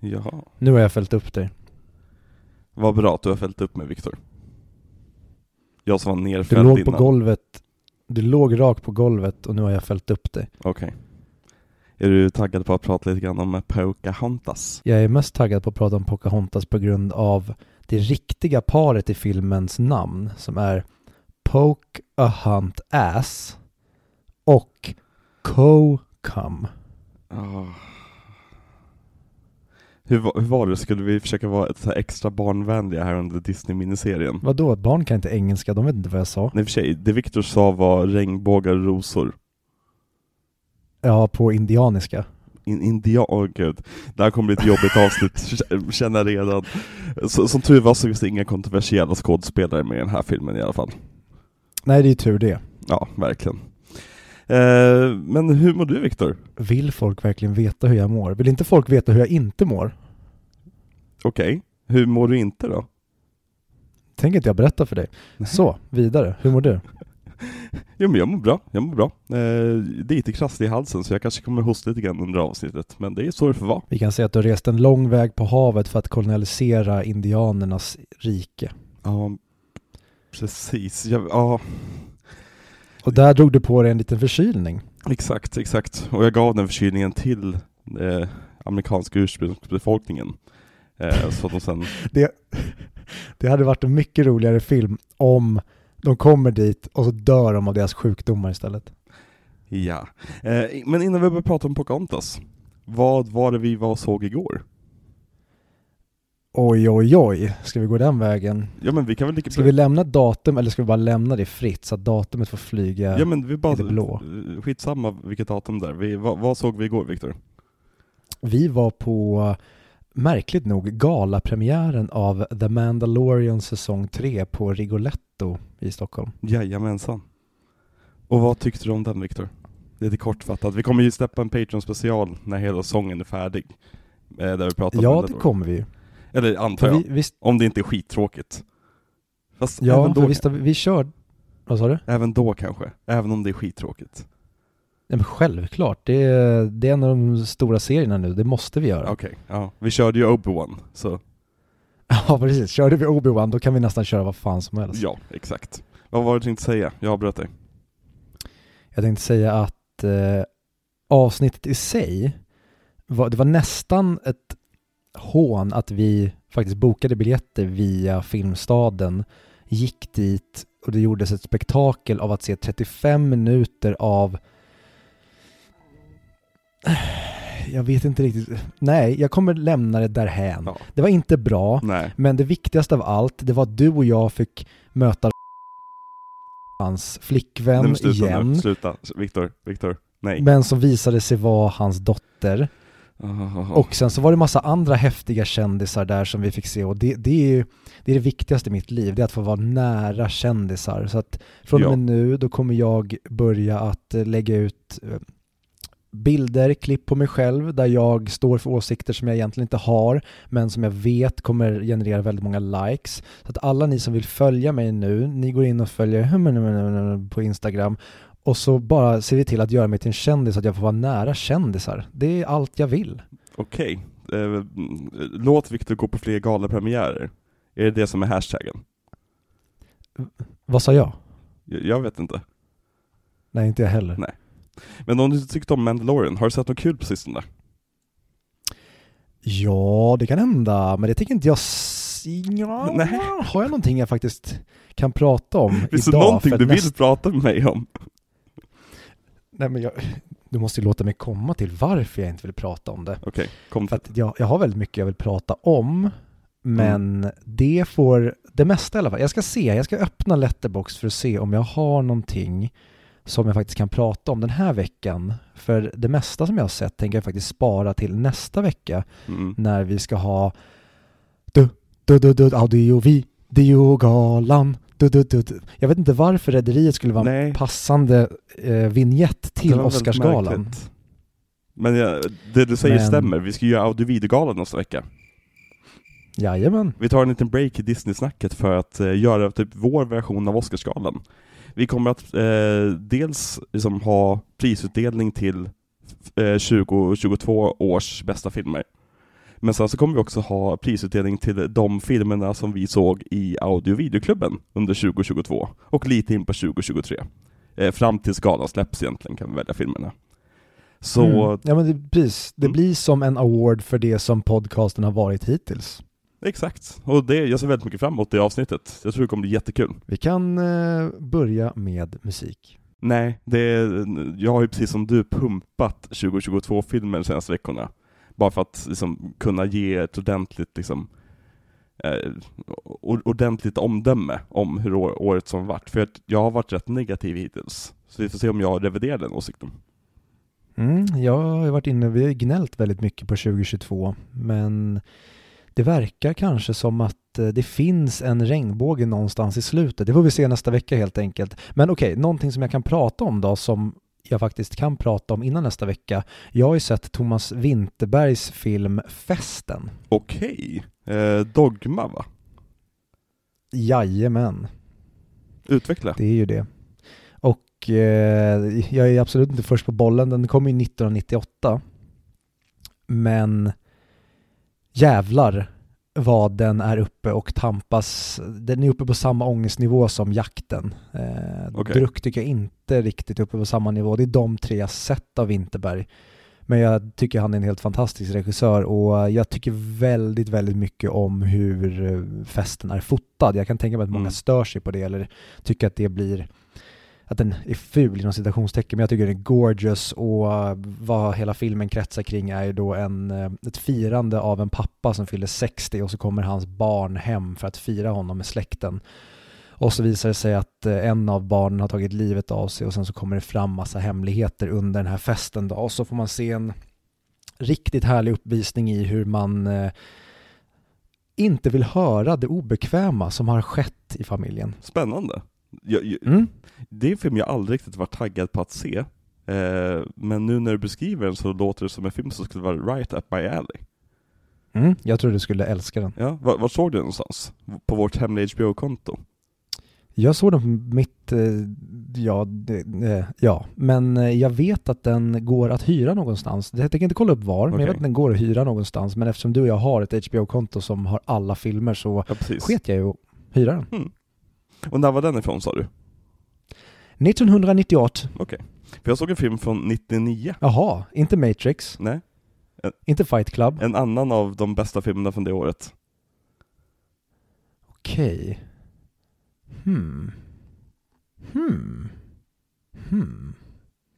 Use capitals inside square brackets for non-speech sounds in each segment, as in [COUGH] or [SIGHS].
Jaha. Nu har jag fällt upp dig. Vad bra att du har fällt upp mig Viktor. Jag som var Du nerfälld låg innan. på golvet, du låg rakt på golvet och nu har jag fällt upp dig. Okej. Är du taggad på att prata lite grann om Pocahontas? Jag är mest taggad på att prata om Pocahontas på grund av det riktiga paret i filmens namn som är Poke a Hunt Ass och Co-Cum. Ah. Hur, var- hur var det? Skulle vi försöka vara så här extra barnvänliga här under Disney-miniserien? Vadå, barn kan inte engelska, de vet inte vad jag sa. Nej, för sig, det Viktor sa var regnbågar och rosor. Ja, på indianiska. In, indian, åh gud. Det här kommer bli ett jobbigt [LAUGHS] avsnitt, känner jag redan. Så, som tur var så finns det inga kontroversiella skådespelare med i den här filmen i alla fall. Nej, det är ju tur det. Ja, verkligen. Eh, men hur mår du Viktor? Vill folk verkligen veta hur jag mår? Vill inte folk veta hur jag inte mår? Okej, hur mår du inte då? Tänker inte jag berätta för dig. Så, vidare. Hur mår du? [LAUGHS] Jo men jag mår bra, jag mår bra. Eh, det är lite krassligt i halsen så jag kanske kommer hosta lite grann under avsnittet, men det är så det får vara. Vi kan säga att du har rest en lång väg på havet för att kolonialisera indianernas rike. Ja, precis. Jag, ja, Och där drog du på dig en liten förkylning. exakt, exakt. Och jag gav den förkylningen till eh, amerikanska ursprungsbefolkningen. Eh, så att de sen, [LAUGHS] Det, det hade varit en mycket roligare film om de kommer dit och så dör de av deras sjukdomar istället. ja. Eh, men innan vi börjar prata om Pocahontas, vad var det vi var och såg igår? Oj, oj, oj. Ska vi gå den vägen? Ja men vi kan väl lika Ska vi lämna ett datum eller ska vi bara lämna det fritt så att datumet får flyga? Ja men vi bara, i det blå. skitsamma vilket datum där. Vi, vad, vad såg vi igår Viktor? Vi var på, märkligt nog, galapremiären av The Mandalorian säsong 3 på Rigoletto i Stockholm. Jajamensan. Och vad tyckte du om den Viktor? Lite kortfattat. Vi kommer ju släppa en Patreon-special när hela sången är färdig. Eh, där vi pratar om Ja, det Mandalorian. kommer vi. Eller antar För jag. vi, visst, Om det inte är skittråkigt. Fast ja, även, för då, visst, har vi, kör... Vad sa du? även då kanske. Även om det är skittråkigt. Nej, men självklart, det är, det är en av de stora serierna nu, det måste vi göra. Okej, ja. Vi körde ju Obi-Wan, så [LAUGHS] Ja, precis. Körde vi Obi-Wan, då kan vi nästan köra vad fan som helst. ja, exakt. Vad var det du tänkte säga? Jag avbröt dig. Jag tänkte säga att eh, avsnittet i sig, var, det var nästan ett hån att vi faktiskt bokade biljetter via Filmstaden, gick dit och det gjordes ett spektakel av att se 35 minuter av [SIGHS] jag vet inte riktigt. Nej, jag kommer lämna det därhän. Ja. Det var inte bra, Nej. men det viktigaste av allt, det var att du och jag fick möta [LAUGHS] hans flickvän Nej sluta igen. nu, sluta. Viktor, Viktor. Nej. Men som visade sig vara hans dotter. Och sen så var det massa andra häftiga kändisar där som vi fick se och det, det, är, ju, det är det viktigaste i mitt liv, det är att få vara nära kändisar. Så att från och Ja. med nu då kommer jag börja att eh, lägga ut eh, bilder, klipp på mig själv där jag står för åsikter som jag egentligen inte har men som jag vet kommer generera väldigt många likes. Så att alla ni som vill följa mig nu, ni går in och följer [LAUGHS] på Instagram och så bara ser vi till att göra mig till en kändis så att jag får vara nära kändisar. Det är allt jag vill. Okej. Eh, mm, låt Viktor gå på fler galapremiärer. Är det det som är hashtaggen? Vad sa jag? Jag, jag vet inte. Nej, inte jag heller. Nej. Men om du tyckte om Mandalorian, har du sett något kul på sistone? Ja, det kan hända, men det tycker inte jag... Ja, Nej. har jag någonting jag faktiskt kan prata om Finns det idag? någonting du vill näst- prata med mig om? Nej, men jag... Du måste ju låta mig komma till varför jag inte vill prata om det. Okej, kom För att jag, jag har väldigt mycket jag vill prata om, men Mm. det får, det mesta i alla fall. Jag ska se, jag ska öppna Letterbox för att se om jag har någonting som jag faktiskt kan prata om den här veckan. För det mesta som jag har sett tänker jag faktiskt spara till nästa vecka Mm. när vi ska ha du, du, du, du, audio, videogalan. Du, du, du, du. Jag vet inte varför Rederiet skulle vara Nej. en passande eh, vignett till Oscarsgalan. Men jag, det du säger Men- stämmer, vi ska göra audio-videogalan nästa vecka. Jajamän. Vi tar en liten break i Disney-snacket för att eh, göra typ vår version av Oscarsgalan. Vi kommer att eh, dels liksom ha prisutdelning till eh, 2022 års bästa filmer. Men sen så kommer vi också ha prisutdelning till de filmerna som vi såg i audio och videoklubben under 2022 och lite in på 2023. Eh, fram tills galan släpps egentligen kan vi välja filmerna. Så... Mm. Ja men det, precis, det Mm. blir som en award för det som podcasten har varit hittills. Exakt, och det, jag ser väldigt mycket fram emot det avsnittet. Jag tror det kommer bli jättekul. Vi kan eh, börja med musik. Nej, det jag har ju precis som du pumpat 2022-filmer de senaste veckorna. Bara för att liksom, kunna ge ett ordentligt, liksom, eh, ordentligt omdöme om hur år, året som varit. För jag har varit rätt negativ hittills. Så vi får se om jag reviderar den åsikten. Mm, jag har varit inne, vi har gnällt väldigt mycket på 2022, men det verkar kanske som att eh, det finns en regnbåge någonstans i slutet. Det får vi se nästa vecka helt enkelt. Men okej, någonting som jag kan prata om då, som jag faktiskt kan prata om innan nästa vecka. Jag har ju sett Thomas Winterbergs film Festen. Okej, eh, Dogma va? Jajamän. Utveckla. Det är ju det. Och eh, jag är absolut inte först på bollen, den kom ju 1998. Men jävlar vad den är uppe och tampas. Den är uppe på samma ångestnivå som jakten. Eh, Okej. Druck tycker jag inte riktigt uppe på samma nivå. Det är de tre jag sett av Winterberg. Men jag tycker han är en helt fantastisk regissör och jag tycker väldigt, väldigt mycket om hur eh, festen är fotad. Jag kan tänka mig att många Mm. stör sig på det eller tycker att det blir att den är ful inom citationstecken, men jag tycker den är gorgeous och eh, vad hela filmen kretsar kring är ju då en, eh, ett firande av en pappa som fyller 60 och så kommer hans barn hem för att fira honom med släkten. Och så visar det sig att eh, en av barnen har tagit livet av sig och sen så kommer det fram massa hemligheter under den här festen då. Och så får man se en riktigt härlig uppvisning i hur man inte vill höra det obekväma som har skett i familjen. Spännande. Jag, Mm. Det är en film jag aldrig riktigt varit taggad på att se. Eh, men nu när du beskriver den så låter det som en film som skulle vara right up my alley. Mm. Jag tror du skulle älska den. Ja, var, var såg du den någonstans? På vårt hemliga HBO-konto? Jag såg den på mitt, eh, ja, eh, ja, men eh, jag vet att den går att hyra någonstans. Jag tänker inte kolla upp var, men jag vet att den går att hyra någonstans. Men eftersom du och jag har ett HBO-konto som har alla filmer så Ja, sket jag ju att hyra den. Och när var den ifrån sa du? 1998, Okej. För jag såg en film från 99. jaha, inte Matrix, Nej, inte Fight Club. en annan av de bästa filmerna från det året. Okej. Hmm. Hmm. Hmm.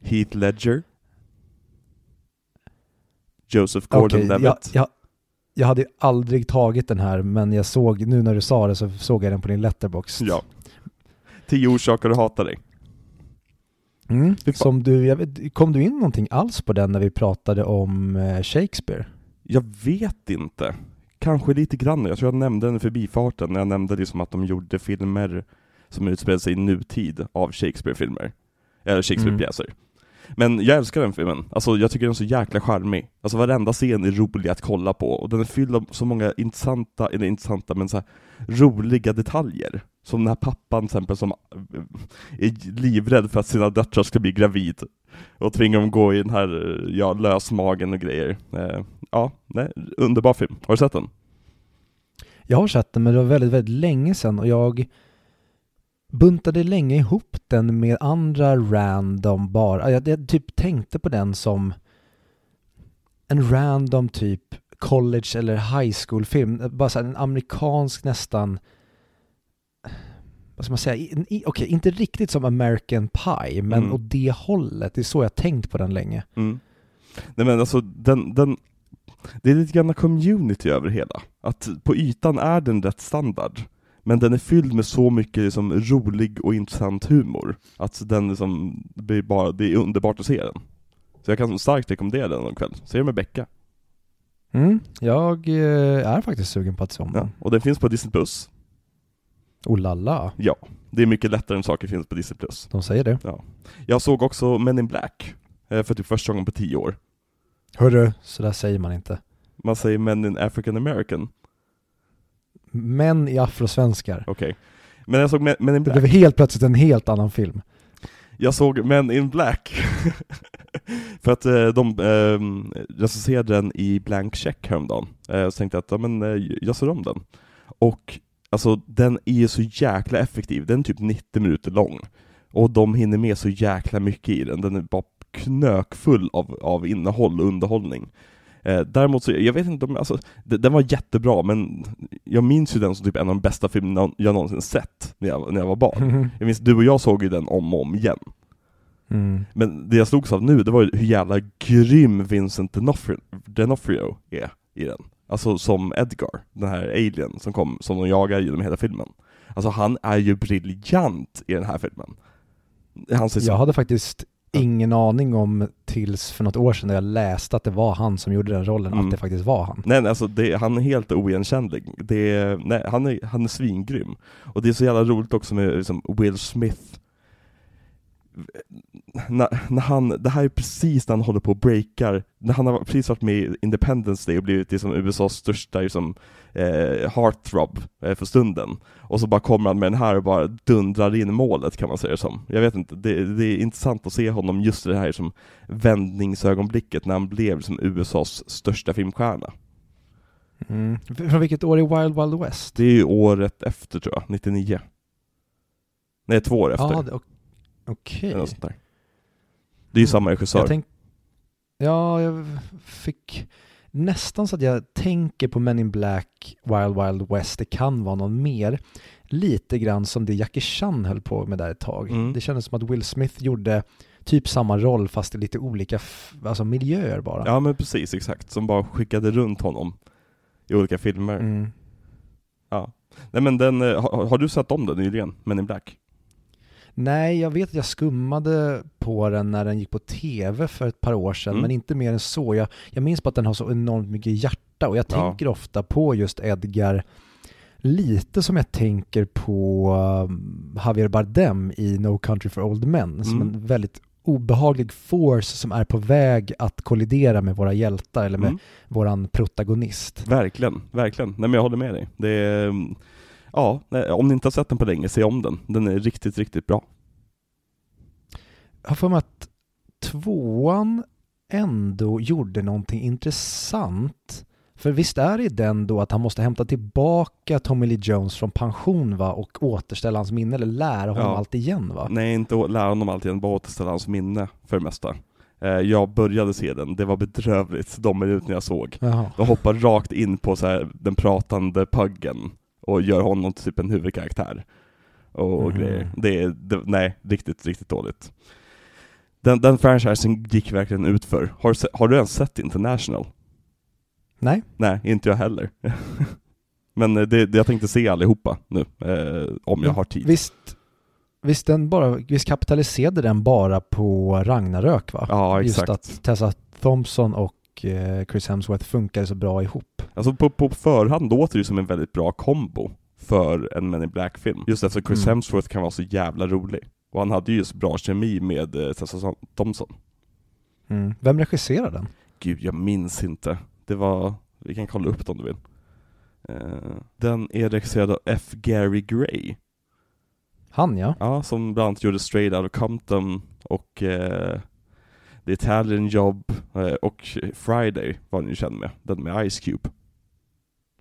Heath Ledger. Joseph Gordon-Levitt. jag, jag, jag hade aldrig tagit den här, men jag såg, nu när du sa det så såg jag den på din letterbox. Ja. Tio orsaker att hata dig. Mm. Som du, jag vet, kom du in någonting alls på den när vi pratade om eh, Shakespeare? Jag vet inte. Kanske lite grann. Jag tror jag nämnde den i förbifarten när jag nämnde liksom att de gjorde filmer som utspelade sig i nutid av Shakespeare-filmer. Eller Shakespeare-pjäser. Men jag älskar den filmen. Alltså jag tycker den är så jäkla charmig. Alltså varenda scen är rolig att kolla på och den är fylld av så många intressanta, eller intressanta, men så här roliga detaljer. Som den här pappan till exempel som eh, är livrädd för att sina döttrar ska bli gravid. Och tvingar dem gå i den här, ja, lösmagen och grejer. Eh, ja, nej, underbar film. Har du sett den? Jag har sett den, men det var väldigt, väldigt länge sedan och jag buntade länge ihop den med andra random bara. Jag, jag typ tänkte på den som en random typ college eller high school film. Bara så här, en amerikansk nästan vad ska man säga, okej, inte riktigt som American Pie, men Mm. åt det hållet. Det är så jag tänkt på den länge. Mm. Nej men alltså den, den, det är lite grann community över hela. Att på ytan är den rätt standard. Men den är fylld med så mycket liksom rolig och intressant humor. Att den liksom, blir bara, det är underbart att se den. Så jag kan starkt rekommendera den någon kväll. Se den med Becka. Mm. Jag eh, är faktiskt sugen på att se om Ja. den. Och den finns på Disney+. Plus. Oh la la, Ja, det är mycket lättare än saker finns på Disney+. Plus. de säger det. Jag såg också Men in Black, eh, för typ första gången på tio år. Hörru, så där säger man inte. Man säger Men in African American, Män i afrosvenskar. okej. Men jag såg Men, Men in Det Black. blev helt plötsligt en helt annan film. Jag såg Men in Black. [LAUGHS] För att eh, de eh, recenserade den i blank check häromdagen, eh, så tänkte jag att ja, men, eh, jag ser om den. Och alltså den är så jäkla effektiv, den är typ 90 minuter lång. Och de hinner med så jäkla mycket i den, den är bara knökfull av, av innehåll och underhållning. Eh, däremot så, jag vet inte om, alltså, den var jättebra, men jag minns ju den som typ en av de bästa filmerna jag någonsin sett när jag, när jag var barn. [LAUGHS] Jag minns, du och jag såg ju den om och om igen. Mm. Men det jag slogs av nu, det var ju hur jävla grym Vincent D'Onofrio, D'Onofrio är i den. Alltså som Edgar, den här alien som kom, som de jagar genom hela filmen. Alltså han är ju briljant i den här filmen. Han. Jag hade faktiskt ingen aning om tills för något år sedan när jag läste att det var han som gjorde den rollen, Mm. att det faktiskt var han. Nej, nej alltså det, han är helt oigenkännlig. Det, nej, han, är, han är svingrym. Och det är så jävla roligt också med liksom, Will Smith. När, när han, det här är precis när han håller på och breakar, när han har precis varit med i Independence Day och blivit liksom USAs största liksom, eh, heartthrob eh, för stunden. Och så bara kommer han med den här och bara dundrar in målet kan man säga det som. Jag vet inte, det, det är intressant att se honom just i det här som vändningsögonblicket när han blev som USAs största filmstjärna. Mm. Från vilket år är Wild Wild West? Det är ju året efter tror jag, 99. Nej, två år efter. Ok- okej. där. Det är ju samma regissör. Jag tänk, ja, jag fick nästan så att jag tänker på Men in Black, Wild Wild West, det kan vara någon mer. Lite grann som det Jackie Chan höll på med där ett tag. Mm. Det kändes som att Will Smith gjorde typ samma roll fast i lite olika alltså miljöer bara. Ja men precis, exakt. Som bara skickade runt honom i olika filmer. Mm. Ja. Nej men den, eh, har, har du sett om den nyligen? Men in Black? Nej, jag vet att jag skummade på den när den gick på tv för ett par år sedan, Mm. men inte mer än så. Jag, jag minns bara att den har så enormt mycket hjärta och jag Ja. tänker ofta på just Edgar lite som jag tänker på um, Javier Bardem i No Country for Old Men, som Mm. en väldigt obehaglig force som är på väg att kollidera med våra hjältar eller med Mm. våran protagonist. Verkligen, verkligen. Nej men jag håller med dig. Det är, mm, ja, om ni inte har sett den på länge, se om den. Den är riktigt, riktigt bra. Jag har för mig att tvåan ändå gjorde någonting intressant. För visst är det den då att han måste hämta tillbaka Tommy Lee Jones från pension va och återställa hans minne eller lära honom Ja. allt igen va? Nej, inte lära honom allt igen, bara återställa hans minne för det mesta. Eh, Jag började se den, det var bedrövligt de minuterna jag såg. Jaha. De hoppar rakt in på så här, den pratande puggen och gör honom till typ en huvudkaraktär. Och Mhm. grejer. Det är, det, nej, riktigt, riktigt dåligt. Den, den franchisen gick verkligen ut för. Har, har du ens sett International? Nej, Nej, inte jag heller. [LAUGHS] Men eh, det, det, jag tänkte se allihopa nu, eh, om jag har tid. visst, visst, den bara, visst kapitaliserade den bara på Ragnarök va? Ja, Just exakt. att Tessa Thompson och eh, Chris Hemsworth funkade så bra ihop. Alltså på, på förhand låter det som en väldigt bra kombo för en Men in Black-film. Just eftersom Chris Mm. Hemsworth kan vara så jävla rolig. Och han hade ju just bra kemi med eh, Tessa Thompson. Mm. Vem regisserar den? Gud, jag minns inte. Det var, vi kan kolla upp det om du vill. Eh, den är regisserad av F. Gary Gray. Han ja. Ja, som bland annat gjorde Straight Outta Compton och eh, The Italian Job och Friday var ni ju känd med. Den med Ice Cube.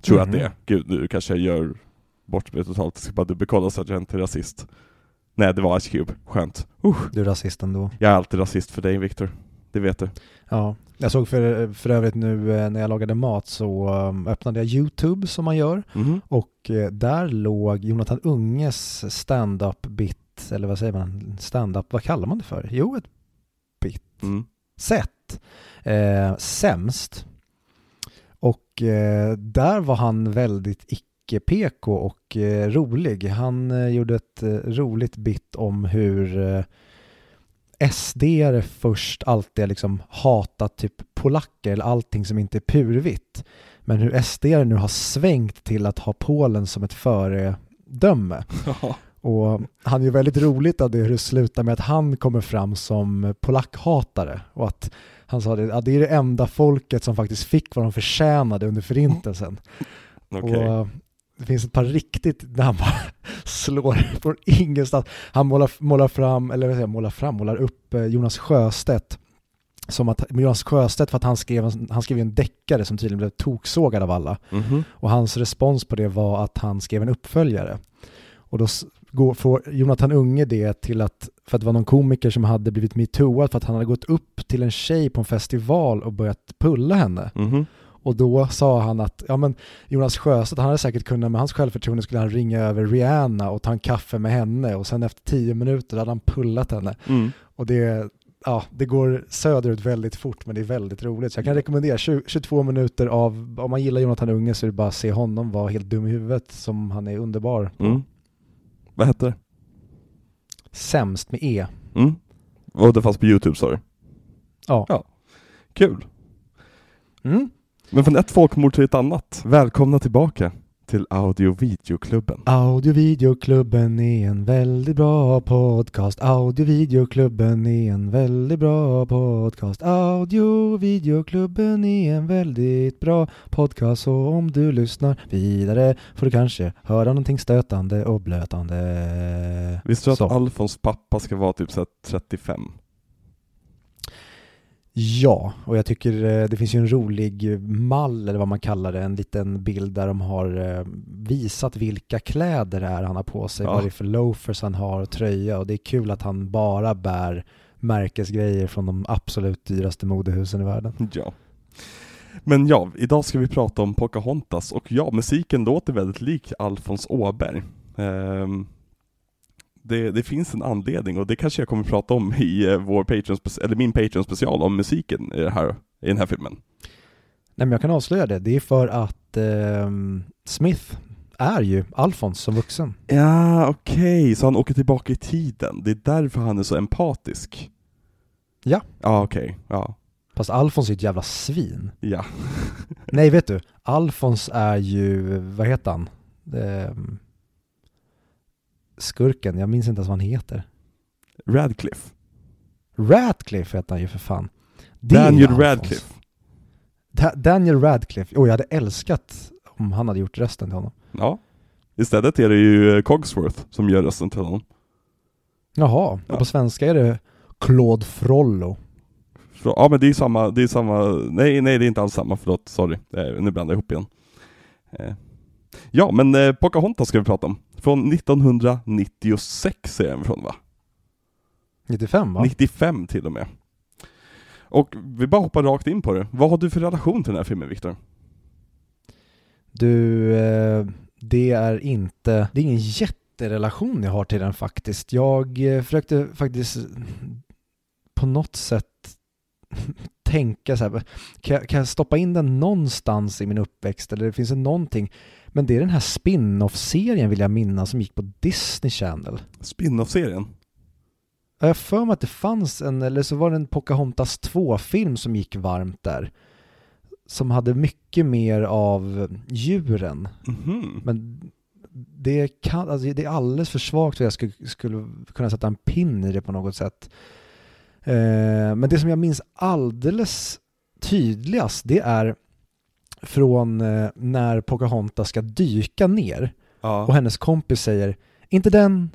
Tror jag Mhm. att det är. Gud, nu kanske jag gör bort mig totalt. Jag ska bara dubbelkolla så att jag inte är rasist. Nej, det var Ice Cube. Skönt. Uh, Du är rasist ändå. jag är alltid rasist för dig, Viktor. Det vet du. Ja, jag såg för, för övrigt nu eh, när jag lagade mat så um, öppnade jag YouTube som man gör Mhm. och eh, där låg Jonathan Unges stand-up bit, eller vad säger man, stand-up, vad kallar man det för? Jo, ett bit, Mm. set, eh, sämst. Och eh, där var han väldigt icke-PK och eh, rolig. Han eh, gjorde ett eh, roligt bit om hur eh, SD-are först alltid liksom hatat typ polacker eller allting som inte är purvitt. Men hur SD-are nu har svängt till att ha Polen som ett föredöme. [LAUGHS] Och han är väldigt roligt av det hur det slutar med att han kommer fram som polackhatare och att han sa ja, det är det enda folket som faktiskt fick vad de förtjänade under förintelsen. Okej. Och det finns ett par riktigt, där han bara slår från ingenstans. Han målar, målar fram, eller vad säger målar fram, målar upp eh, Jonas Sjöstedt som att Jonas Sjöstedt, för att han skrev, han skrev en deckare som tydligen blev toksågad av alla. Mhm. Och hans respons på det var att han skrev en uppföljare. Och då går, får Jonathan Unge det till att, för att det var någon komiker som hade blivit metooad för att han hade gått upp till en tjej på en festival och börjat pulla henne. Mhm. Och då sa han att, ja men Jonas Sjöstedt, han hade säkert kunnat, med hans självförtroende skulle han ringa över Rihanna och ta en kaffe med henne och sen efter tio minuter hade han pullat henne. Mm. Och det, ja, det går söderut väldigt fort men det är väldigt roligt. Så jag kan rekommendera 20, 22 minuter av, om man gillar Jonathan Unge så är det bara att se honom vara helt dum i huvudet som han är underbar. på. Mm. Vad hette det? Sämst med E. Mm. Och det fanns på Youtube sa du? Ja. Ja. Kul. Mm. Men från ett folkmord till ett annat. Välkomna tillbaka till Audio Videoklubben. Audio Videoklubben är en väldigt bra podcast. Audio Videoklubben är en väldigt bra podcast. Audio Videoklubben är en väldigt bra podcast. Så om du lyssnar vidare får du kanske höra någonting stötande och blötande. Visste du att. Alfons pappa ska vara typ så här 35? Ja, och jag tycker eh, det finns ju en rolig mall eller vad man kallar det, en liten bild där de har eh, visat vilka kläder det är han har på sig, Ja. vad det är för loafers han har och tröja och det är kul att han bara bär märkesgrejer från de absolut dyraste modehusen i världen. Ja. Men ja, idag ska vi prata om Pocahontas och ja, musiken låter väldigt lik Alfons Åberg. Ehm, det, det finns en anledning och det kanske jag kommer prata om i eh, vår Patreon, eller min Patreon special om musiken i, det här, i den här filmen. Nej men jag kan avslöja det, det är för att ehm, Smith är ju Alfons som vuxen. Ja, okej, så han åker tillbaka i tiden. Det är därför han är så empatisk. Ja. Ja, okej, ja. Fast Alfons är ett jävla svin. Ja. [LAUGHS] Nej vet du, Alfons är ju, vad heter han? Ehm, skurken, jag minns inte ens vad han heter. Radcliffe. Radcliffe heter han ju för fan. Det Daniel. Radcliffe. Da- Daniel Radcliffe, oh jag hade älskat om han hade gjort rösten till honom. Ja. Istället är det ju eh, Cogsworth som gör rösten till honom. Jaha, Ja. och på svenska är det Claude Frollo. Ja men det är samma, det är samma, nej nej det är inte alls samma, förlåt, sorry. Eh, nu blandar jag ihop igen. Eh. Ja men Pocahontas ska vi prata om. Från 1996 är den från va? 95 va? 95 till och med. Och vi bara hoppar rakt in på det. Vad har du för relation till den här filmen Viktor? Du, eh, det är inte, det är ingen jätterelation jag har till den faktiskt. Jag eh, försökte faktiskt på något sätt [LAUGHS] tänka så här, kan jag, kan jag stoppa in den någonstans i min uppväxt eller finns det någonting? Men det är den här spin-off-serien vill jag minnas som gick på Disney Channel. Spin-off-serien? Jag har för mig att det fanns en, eller så var det en Pocahontas 2-film som gick varmt där. Som hade mycket mer av djuren. Mhm. Men det, kan, alltså det är alldeles för svagt för att jag skulle, skulle kunna sätta en pin i det på något sätt. Eh, men det som jag minns alldeles tydligast det är från eh, när Pocahontas ska dyka ner Ja. och hennes kompis säger inte den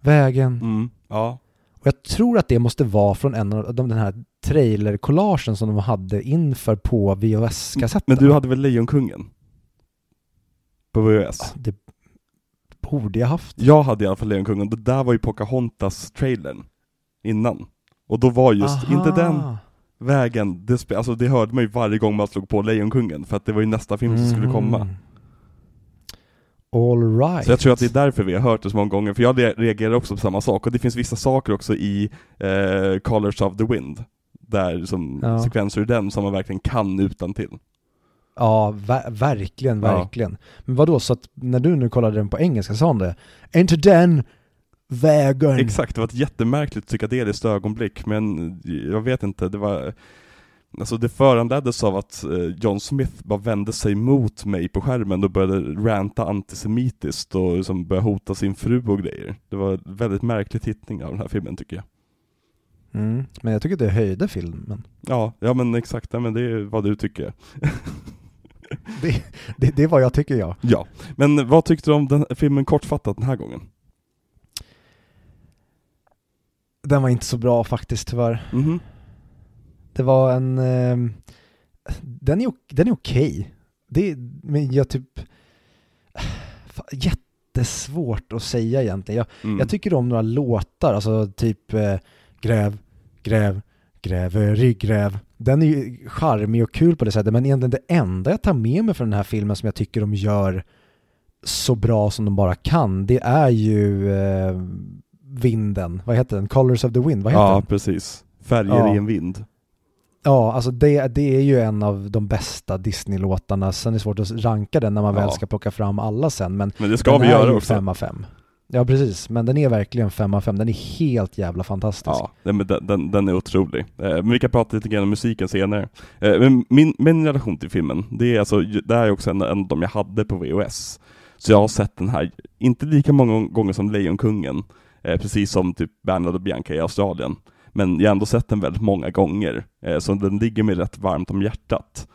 vägen. Mm. Ja. Och jag tror att det måste vara från en av de, den här trailer-collagen som de hade inför på VHS-kassetten. Men du hade väl Lejonkungen? På VHS? Det borde jag haft. Jag hade i alla fall Lejonkungen, det där var ju Pocahontas-trailern innan. Och då var just, Aha. inte den vägen, det, alltså det hörde man ju varje gång man slog på Lejonkungen, för att det var ju nästa film som skulle komma. All right. Så jag tror att det är därför vi har hört det så många gånger, för jag re- reagerar också på samma sak, och det finns vissa saker också i eh, Colors of the Wind, där som Ja. sekvenser ur den som man verkligen kan utan till. Ja, ver- verkligen, Ja. verkligen. Men vad då så att när du nu kollade den på engelska sa han det? Inte den vägen. Exakt, det var ett jättemärkligt psykedeliskt ögonblick, men jag vet inte, det var Alltså det föranleddes av att eh, John Smith bara vände sig mot mig på skärmen och började ranta antisemitiskt och liksom började hota sin fru och grejer. Det var en väldigt märklig tittning av den här filmen tycker jag. Mm, men jag tycker det höjde filmen. Ja, ja men exakt, ja, men det är vad du tycker. [LAUGHS] Det, det, det är vad jag tycker jag. Ja, men vad tyckte du om den filmen kortfattat den här gången? Den var inte så bra faktiskt tyvärr. Mhm. det var en, eh, den är, den är okej. Det, men jag typ, [SIGHS] fan, jättesvårt att säga egentligen. Jag, Mm. jag tycker om några låtar, alltså typ eh, Gräv, gräv, gräver gräv. Den är ju charmig och kul på det sättet, men egentligen det enda jag tar med mig från den här filmen som jag tycker de gör så bra som de bara kan, det är ju eh, vinden, vad heter den? Colors of the Wind, vad heter ja, den? precis. Färger Ja. i en vind. Ja, alltså det, det är ju en av de bästa Disney-låtarna. Sen är det svårt att ranka den när man Ja. väl ska plocka fram alla sen. Men Men det ska den vi göra också. 5 av 5. Ja, precis. Men den är verkligen 5 av 5. Den är helt jävla fantastisk. Ja, den, den, den är otrolig. Eh, men vi kan prata lite grann om musiken senare. Eh, men min, min relation till filmen, det är alltså, det här är också en, en av de jag hade på VHS. Så jag har sett den här, inte lika många gånger som Lejonkungen, eh, precis som typ Bernard och Bianca i Australien. Men jag har ändå sett den väldigt många gånger, eh, så den ligger mig rätt varmt om hjärtat.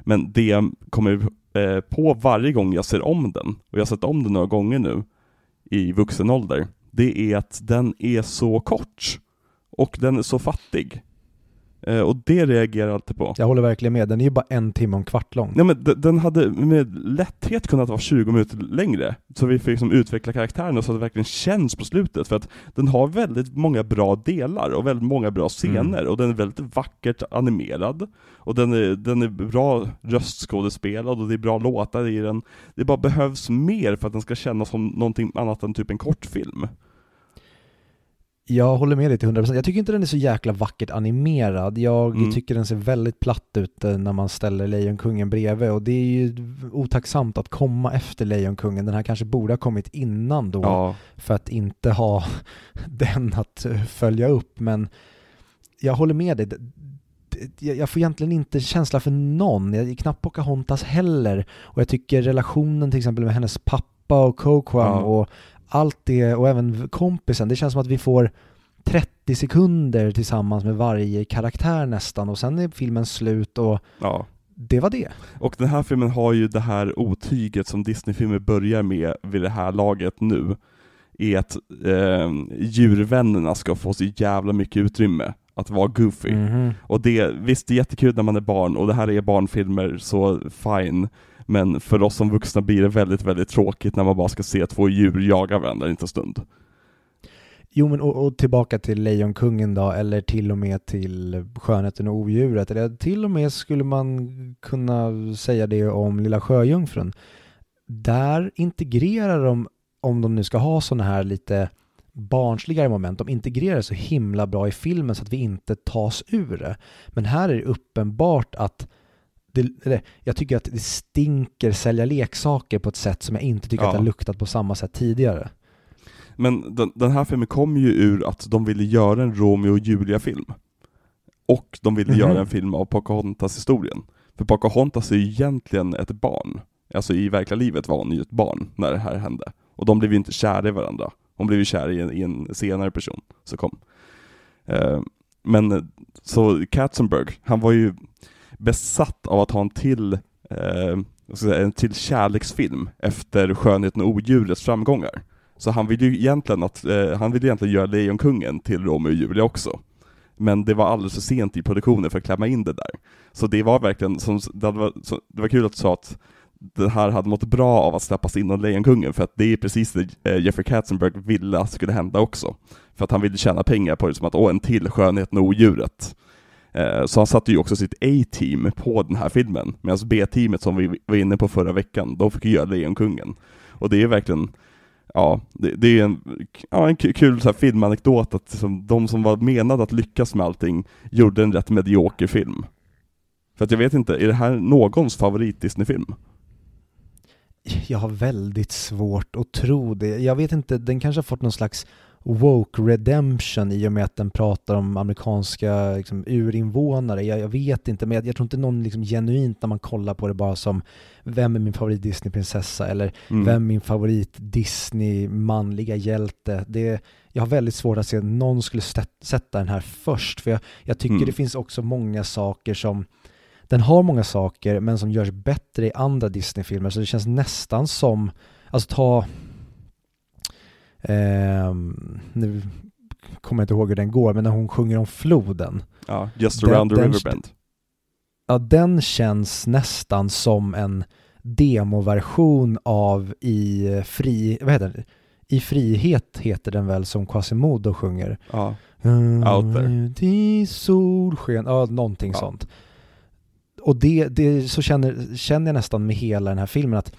Men det jag kommer eh, på varje gång jag ser om den, och jag har sett om den några gånger nu, i vuxen ålder, det är att den är så kort. Och den är så fattig. Eh, och det reagerar jag alltid på. Jag håller verkligen med. Den är ju bara en timme och en kvart lång. Nej, men den hade med lätthet kunnat vara 20 minuter längre, så vi fick liksom utveckla karaktärerna så att det verkligen känns på slutet, för att den har väldigt många bra delar och väldigt många bra scener, och den är väldigt vackert animerad, och den är, den är bra röstskådespelad, och det är bra låtar i den. Det bara behövs mer för att den ska kännas som någonting annat än typ en kortfilm. Jag håller med dig till 100%. Jag tycker inte den är så jäkla vackert animerad. Jag Mm. tycker den ser väldigt platt ut eh, när man ställer Lejonkungen bredvid och det är ju otacksamt att komma efter Lejonkungen. Den här kanske borde ha kommit innan då Ja, för att inte ha [LAUGHS] den att eh, följa upp. Men jag håller med dig. Jag får egentligen inte känsla för någon. Jag knappt Pocahontas heller. Och jag tycker relationen till exempel med hennes pappa och Coquam Ja. och allt det och även kompisen. Det känns som att vi får 30 sekunder tillsammans med varje karaktär nästan och sen är filmen slut och ja. det var det. Och den här filmen har ju det här otyget som Disney-filmer börjar med vid det här laget nu, är att eh, djurvännerna ska få så jävla mycket utrymme att vara goofy. Mhm. Och det, visst det är jättekul när man är barn, och det här är barnfilmer, så fine. Men för oss som vuxna blir det väldigt, väldigt tråkigt när man bara ska se två djur jaga varandra en liten stund. Jo men och, och tillbaka till Lejonkungen då, eller till och med till Skönheten och odjuret, eller till och med skulle man kunna säga det om Lilla Sjöjungfrun. Där integrerar de, om de nu ska ha sådana här lite barnsligare moment, de integrerar så himla bra i filmen så att vi inte tas ur det. Men här är det uppenbart att det, eller, jag tycker att det stinker sälja leksaker på ett sätt som jag inte tycker Ja. att det har luktat på samma sätt tidigare. Men den, den här filmen kom ju ur att de ville göra en Romeo och Julia-film. Och de ville Mhm. göra en film av Pocahontas-historien. För Pocahontas är ju egentligen ett barn. Alltså i verkliga livet var hon ju ett barn när det här hände. Och de blev ju inte kära i varandra. Hon blev ju kär i en, i en senare person som kom. Eh, men eh, så Katzenberg, han var ju besatt av att ha en till, eh, ska säga, en till kärleksfilm efter Skönheten och odjurets framgångar. Så han ville ju egentligen att, eh, han ville egentligen göra Lejonkungen till Romeo och Julia också. Men det var alldeles för sent i produktionen för att klämma in det där. Så det var verkligen, som, det, var, så, det var kul att du sa att det här hade mått bra av att släppas in av Lejonkungen, för att det är precis det eh, Jeffrey Katzenberg ville att skulle hända också. För att han ville tjäna pengar på det, som att åh, en till Skönheten och odjuret. Eh, så han satte ju också sitt A-team på den här filmen, medan B-teamet som vi var inne på förra veckan, de fick göra Lejonkungen. Och det är verkligen, ja, det, det är en, ja, en kul så här filmanekdot att liksom, de som var menade att lyckas med allting gjorde en rätt medioker film. För att jag vet inte, är det här någons favorit Disney-film? Jag har väldigt svårt att tro det. Jag vet inte, den kanske har fått någon slags woke redemption i och med att den pratar om amerikanska liksom, urinvånare. Jag, jag vet inte, men jag, jag tror inte någon liksom, genuint när man kollar på det bara som vem är min favorit Disney-prinsessa eller Mm. vem är min favorit Disney manliga hjälte. Det, jag har väldigt svårt att se att någon skulle sätta den här först, för jag, jag tycker Mm. det finns också många saker som den har många saker men som görs bättre i andra Disney-filmer så det känns nästan som, alltså ta, ehm, nu kommer jag inte ihåg hur den går, men när hon sjunger om floden. Ja, Just Den- around the den- riverbend. Ja, den känns nästan som en demoversion av i fri, vad heter det? I frihet heter den väl som Quasimodo sjunger. Ja. Out there. I solsken, ja någonting Ja. sånt. Och det, det så känner, känner jag nästan med hela den här filmen att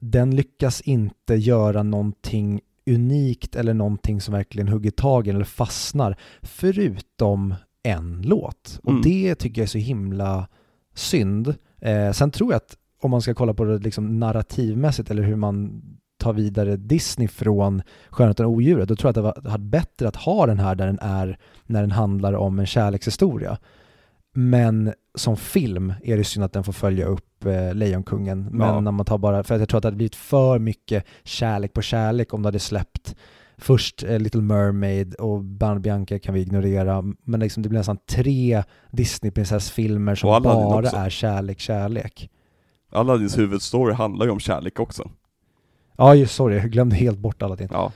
den lyckas inte göra någonting unikt eller någonting som verkligen hugger tag i eller fastnar förutom en låt. Och Mm. det tycker jag är så himla synd. Eh, sen tror jag att om man ska kolla på det liksom narrativmässigt eller hur man tar vidare Disney från Skönheten och odjuret, då tror jag att det hade bättre att ha den här där den är när den handlar om en kärlekshistoria. Men som film är det synd att den får följa upp eh, Lejonkungen. Men Ja. när man tar bara, för jag tror att det hade blivit för mycket kärlek på kärlek om du hade släppt först eh, Little Mermaid och Bernard Bianca kan vi ignorera. Men liksom det blir nästan tre Disneyprinsessfilmer som bara är kärlek, kärlek. Aladdins huvudstory handlar ju om kärlek också. Ja, just sorry, jag glömde helt bort Aladdin. Ja.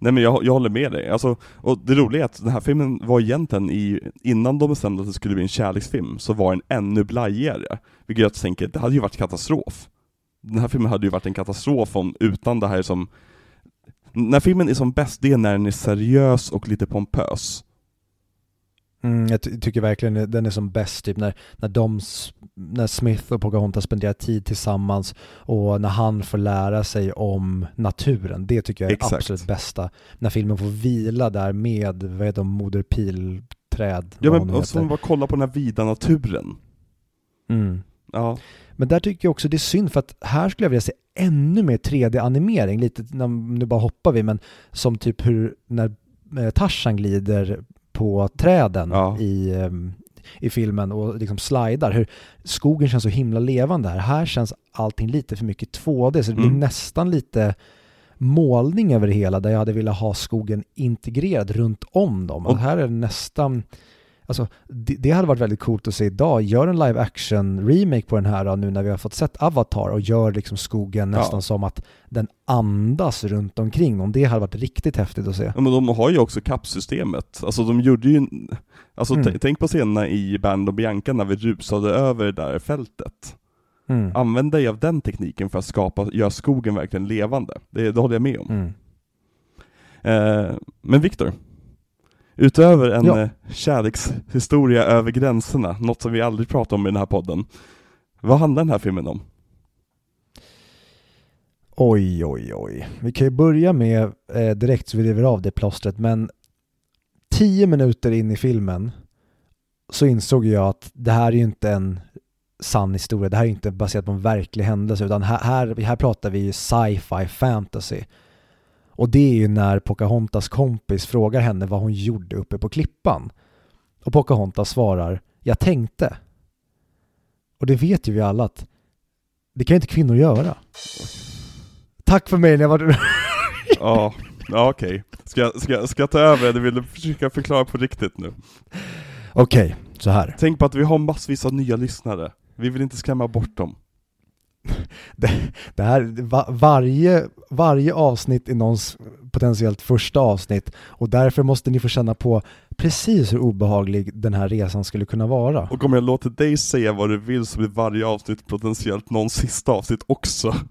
Nej men jag, jag håller med dig, alltså, och det roliga är att den här filmen var egentligen i, innan de bestämde att det skulle bli en kärleksfilm, så var den ännu blajigare. Vilket jag tänker, det hade ju varit katastrof. Den här filmen hade ju varit en katastrof om, utan det här som När filmen är som bäst, det är när den är seriös och lite pompös. Mm, jag ty- tycker verkligen den är som bäst typ när, när de, när Smith och Pocahontas spenderar tid tillsammans och när han får lära sig om naturen. Det tycker jag är Exakt. absolut bästa. När filmen får vila där med, vad heter de, Moder Pilträd. Ja men och så heter. bara kolla på den här vida naturen. Mm. Ja, Men där tycker jag också det är synd för att här skulle jag vilja se ännu mer 3D-animering, lite, när- nu bara hoppar vi, men som typ hur, när eh, Tarzan glider på träden Ja. i, ehm, i filmen och liksom slidar, hur skogen känns så himla levande här. Här känns allting lite för mycket 2D, så det blir Mm. nästan lite målning över det hela där jag hade velat ha skogen integrerad runt om dem. Och Och- här är det nästan Alltså, det, det hade varit väldigt coolt att se idag. Gör en live action remake på den här nu när vi har fått sett Avatar och gör liksom skogen Ja. nästan som att den andas runt omkring dem. Det hade varit riktigt häftigt att se. Ja, men de har ju också kappsystemet. Alltså de gjorde ju, alltså Mm. tänk på scenerna i Band och Bianca när vi rusade över det där fältet. Mm. Använd dig av den tekniken för att skapa, göra skogen verkligen levande. Det, det håller jag med om. Mm. Eh, men Viktor, utöver en Ja. eh, kärlekshistoria över gränserna, något som vi aldrig pratar om i den här podden. Vad handlar den här filmen om? Oj, oj, oj. Vi kan ju börja med, eh, direkt så vi river av det plåstret, men tio minuter in i filmen så insåg jag att det här är ju inte en sann historia, det här är inte baserat på en verklig händelse, utan här, här, här pratar vi ju sci-fi fantasy. Och det är ju när Pocahontas kompis frågar henne vad hon gjorde uppe på klippan. Och Pocahontas svarar, jag tänkte. Och det vet ju vi alla att det kan ju inte kvinnor göra. Tack för mig när jag var... [LAUGHS] Ja, ja okej. Ska, jag- ska, jag- ska jag ta över eller vill du försöka förklara på riktigt nu? Okej, så här. Tänk på att vi har massvis av nya lyssnare. Vi vill inte skrämma bort dem. [LAUGHS] Det här, va, varje, varje avsnitt är någons potentiellt första avsnitt och därför måste ni få känna på precis hur obehaglig den här resan skulle kunna vara. Och om jag låter dig säga vad du vill så blir varje avsnitt potentiellt någon sista avsnitt också. [LAUGHS]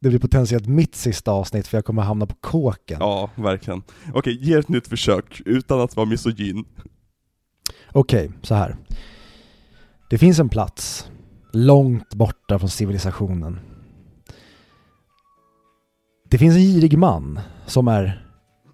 Det blir potentiellt mitt sista avsnitt för jag kommer hamna på kåken. Ja, verkligen. Okej, ge ett nytt försök utan att vara misogyn. Okej, så här. Det finns en plats långt borta från civilisationen. Det finns en girig man som är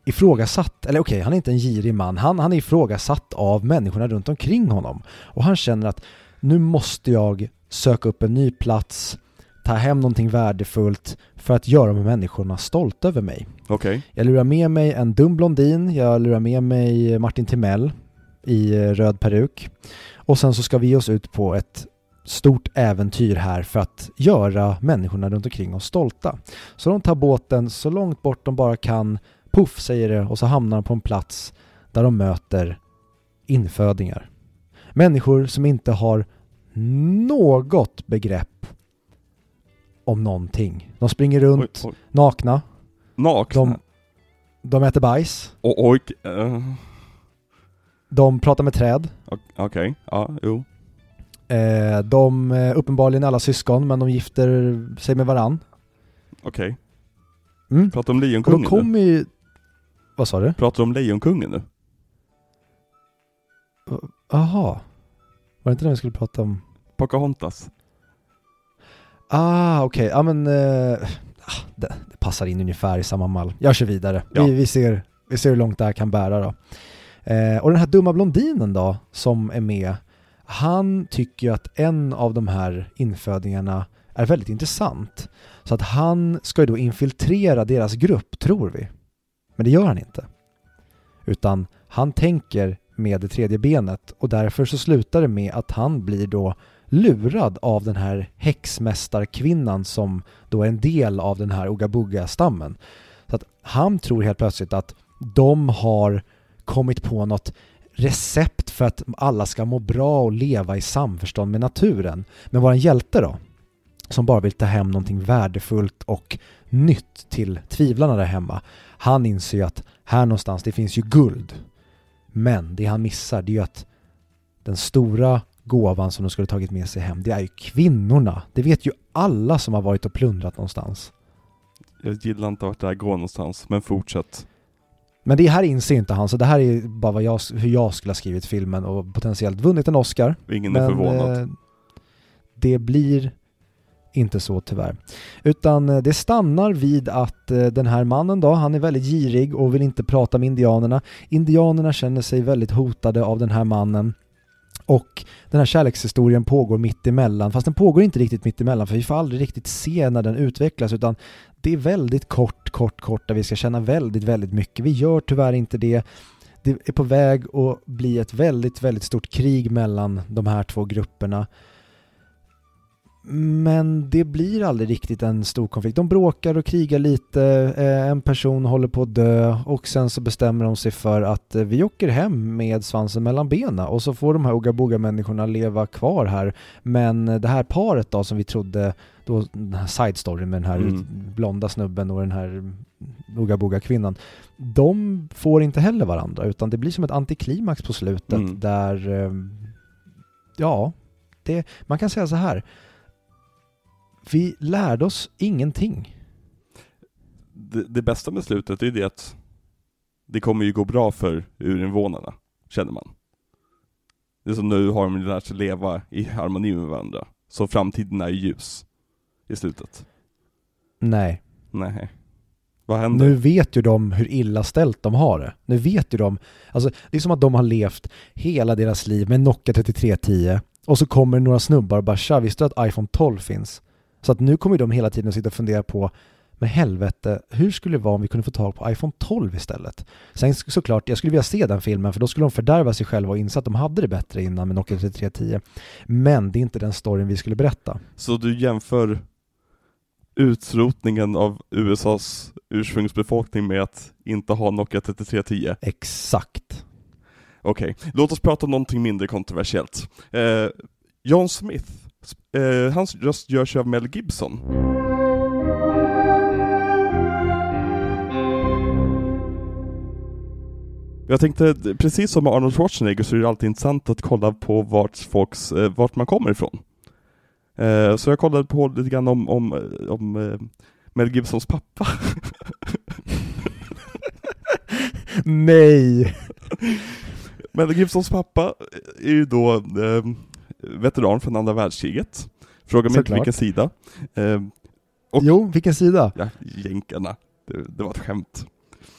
ifrågasatt, eller okej, han är inte en girig man, han, han är ifrågasatt av människorna runt omkring honom. Och han känner att nu måste jag söka upp en ny plats, ta hem någonting värdefullt för att göra de här människorna stolta över mig. Okej. Jag lurar med mig en dum blondin, jag lurar med mig Martin Timell i eh, röd peruk. Och sen så ska vi ge oss ut på ett stort äventyr här för att göra människorna runt omkring oss stolta. Så de tar båten så långt bort de bara kan, puff säger det, och så hamnar de på en plats där de möter infödingar. Människor som inte har något begrepp om någonting. De springer runt Oj, oj. nakna, Nakna? de, De äter bajs. Och, och uh, De pratar med träd. ok- okej, ja, jo. Eh, de eh, uppenbarligen alla syskon, men de gifter sig med varann. Okej. Mm. Pratar om de Lejonkungen nu? kommer ju... Vad sa du? Pratar om Lejonkungen nu? Jaha. Var det inte det vi skulle prata om? Pocahontas? Ah, okej. Ja, men... Eh, ah, det, det passar in ungefär i samma mall. Jag kör vidare. Ja. Vi, vi, ser, vi ser hur långt det här kan bära då. Eh, och den här dumma blondinen då, som är med, han tycker ju att en av de här infödingarna är väldigt intressant. Så att han ska ju då infiltrera deras grupp, tror vi. Men det gör han inte. Utan han tänker med det tredje benet och därför så slutar det med att han blir då lurad av den här häxmästarkvinnan som då är en del av den här Ogabuga-stammen. Så att han tror helt plötsligt att de har kommit på något recept för att alla ska må bra och leva i samförstånd med naturen. Men vår hjälte då, som bara vill ta hem någonting värdefullt och nytt till tvivlarna där hemma, han inser ju att här någonstans, det finns ju guld. Men det han missar, det är ju att den stora gåvan som de skulle tagit med sig hem, det är ju kvinnorna. Det vet ju alla som har varit och plundrat någonstans. Jag gillar inte vart det här går någonstans, men fortsätt. Men det här inser inte han, så det här är bara jag, hur jag skulle ha skrivit filmen och potentiellt vunnit en Oscar. Ingen är Men förvånad. eh, det blir inte så tyvärr. Utan eh, det stannar vid att eh, den här mannen då, han är väldigt girig och vill inte prata med indianerna. Indianerna känner sig väldigt hotade av den här mannen. Och den här kärlekshistorien pågår mitt emellan, fast den pågår inte riktigt mitt emellan för vi får aldrig riktigt se när den utvecklas utan det är väldigt kort, kort, kort där vi ska känna väldigt, väldigt mycket. Vi gör tyvärr inte det. Det är på väg att bli ett väldigt, väldigt stort krig mellan de här två grupperna. Men det blir aldrig riktigt en stor konflikt. De bråkar och krigar lite, eh, en person håller på att dö och sen så bestämmer de sig för att eh, vi åker hem med svansen mellan benen och så får de här ogaboga människorna leva kvar här. Men eh, det här paret då som vi trodde, då, den här side storyn med den här Mm. blonda snubben och den här Oga kvinnan de får inte heller varandra utan det blir som ett antiklimax på slutet Mm. där, eh, ja, det, man kan säga så här. Vi lärde oss ingenting. Det, det bästa med slutet är det att det kommer ju gå bra för urinvånarna, känner man. Det är som nu har de lärt sig leva i harmoni med varandra. Så framtiden är ju ljus i slutet. Nej. Nej. Vad händer? Nu vet ju de hur illa ställt de har det. Nu vet ju de, alltså det är som att de har levt hela deras liv med Nokia 3310 och så kommer några snubbar och bara tja, visste du att iPhone 12 finns? Så att nu kommer de hela tiden att sitta och fundera på men helvete, hur skulle det vara om vi kunde få tag på iPhone 12 istället? Sen såklart, jag skulle vilja se den filmen för då skulle de fördärva sig själva och inse att de hade det bättre innan med Nokia 3310. Men det är inte den storyn vi skulle berätta. Så du jämför utrotningen av USAs ursprungsbefolkning med att inte ha Nokia 3310? Exakt. Okej, låt oss prata om någonting mindre kontroversiellt. Eh, John Smith, eh, hans röst görs av Mel Gibson. Jag tänkte, precis som med Arnold Schwarzenegger så är det alltid intressant att kolla på vart, folks, eh, vart man kommer ifrån. Eh, så jag kollade på lite grann om, om, eh, om eh, Mel Gibsons pappa. [LAUGHS] Nej! [LAUGHS] Mel Gibsons pappa är ju då eh, veteran från andra världskriget. Fråga mig inte vilken sida. Och- Jo, vilken sida? ja, jänkarna. Det, det var ett skämt.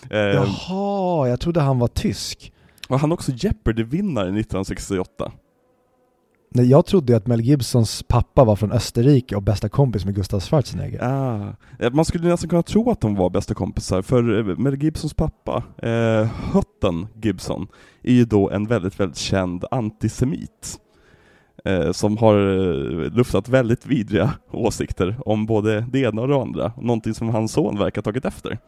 Eh, Jaha, jag trodde han var tysk. och han är också Jeopardy-vinnare 1968. Nej, jag trodde ju att Mel Gibsons pappa var från Österrike och bästa kompis med Gustav Schwarzenegger. Ah. Eh, man skulle nästan kunna tro att de var bästa kompisar, för eh, Mel Gibsons pappa, eh, Hutton Gibson, är ju då en väldigt, väldigt känd antisemit. Eh, som har eh, luftat väldigt vidriga åsikter om både det ena och det andra, någonting som hans son verkar ha tagit efter.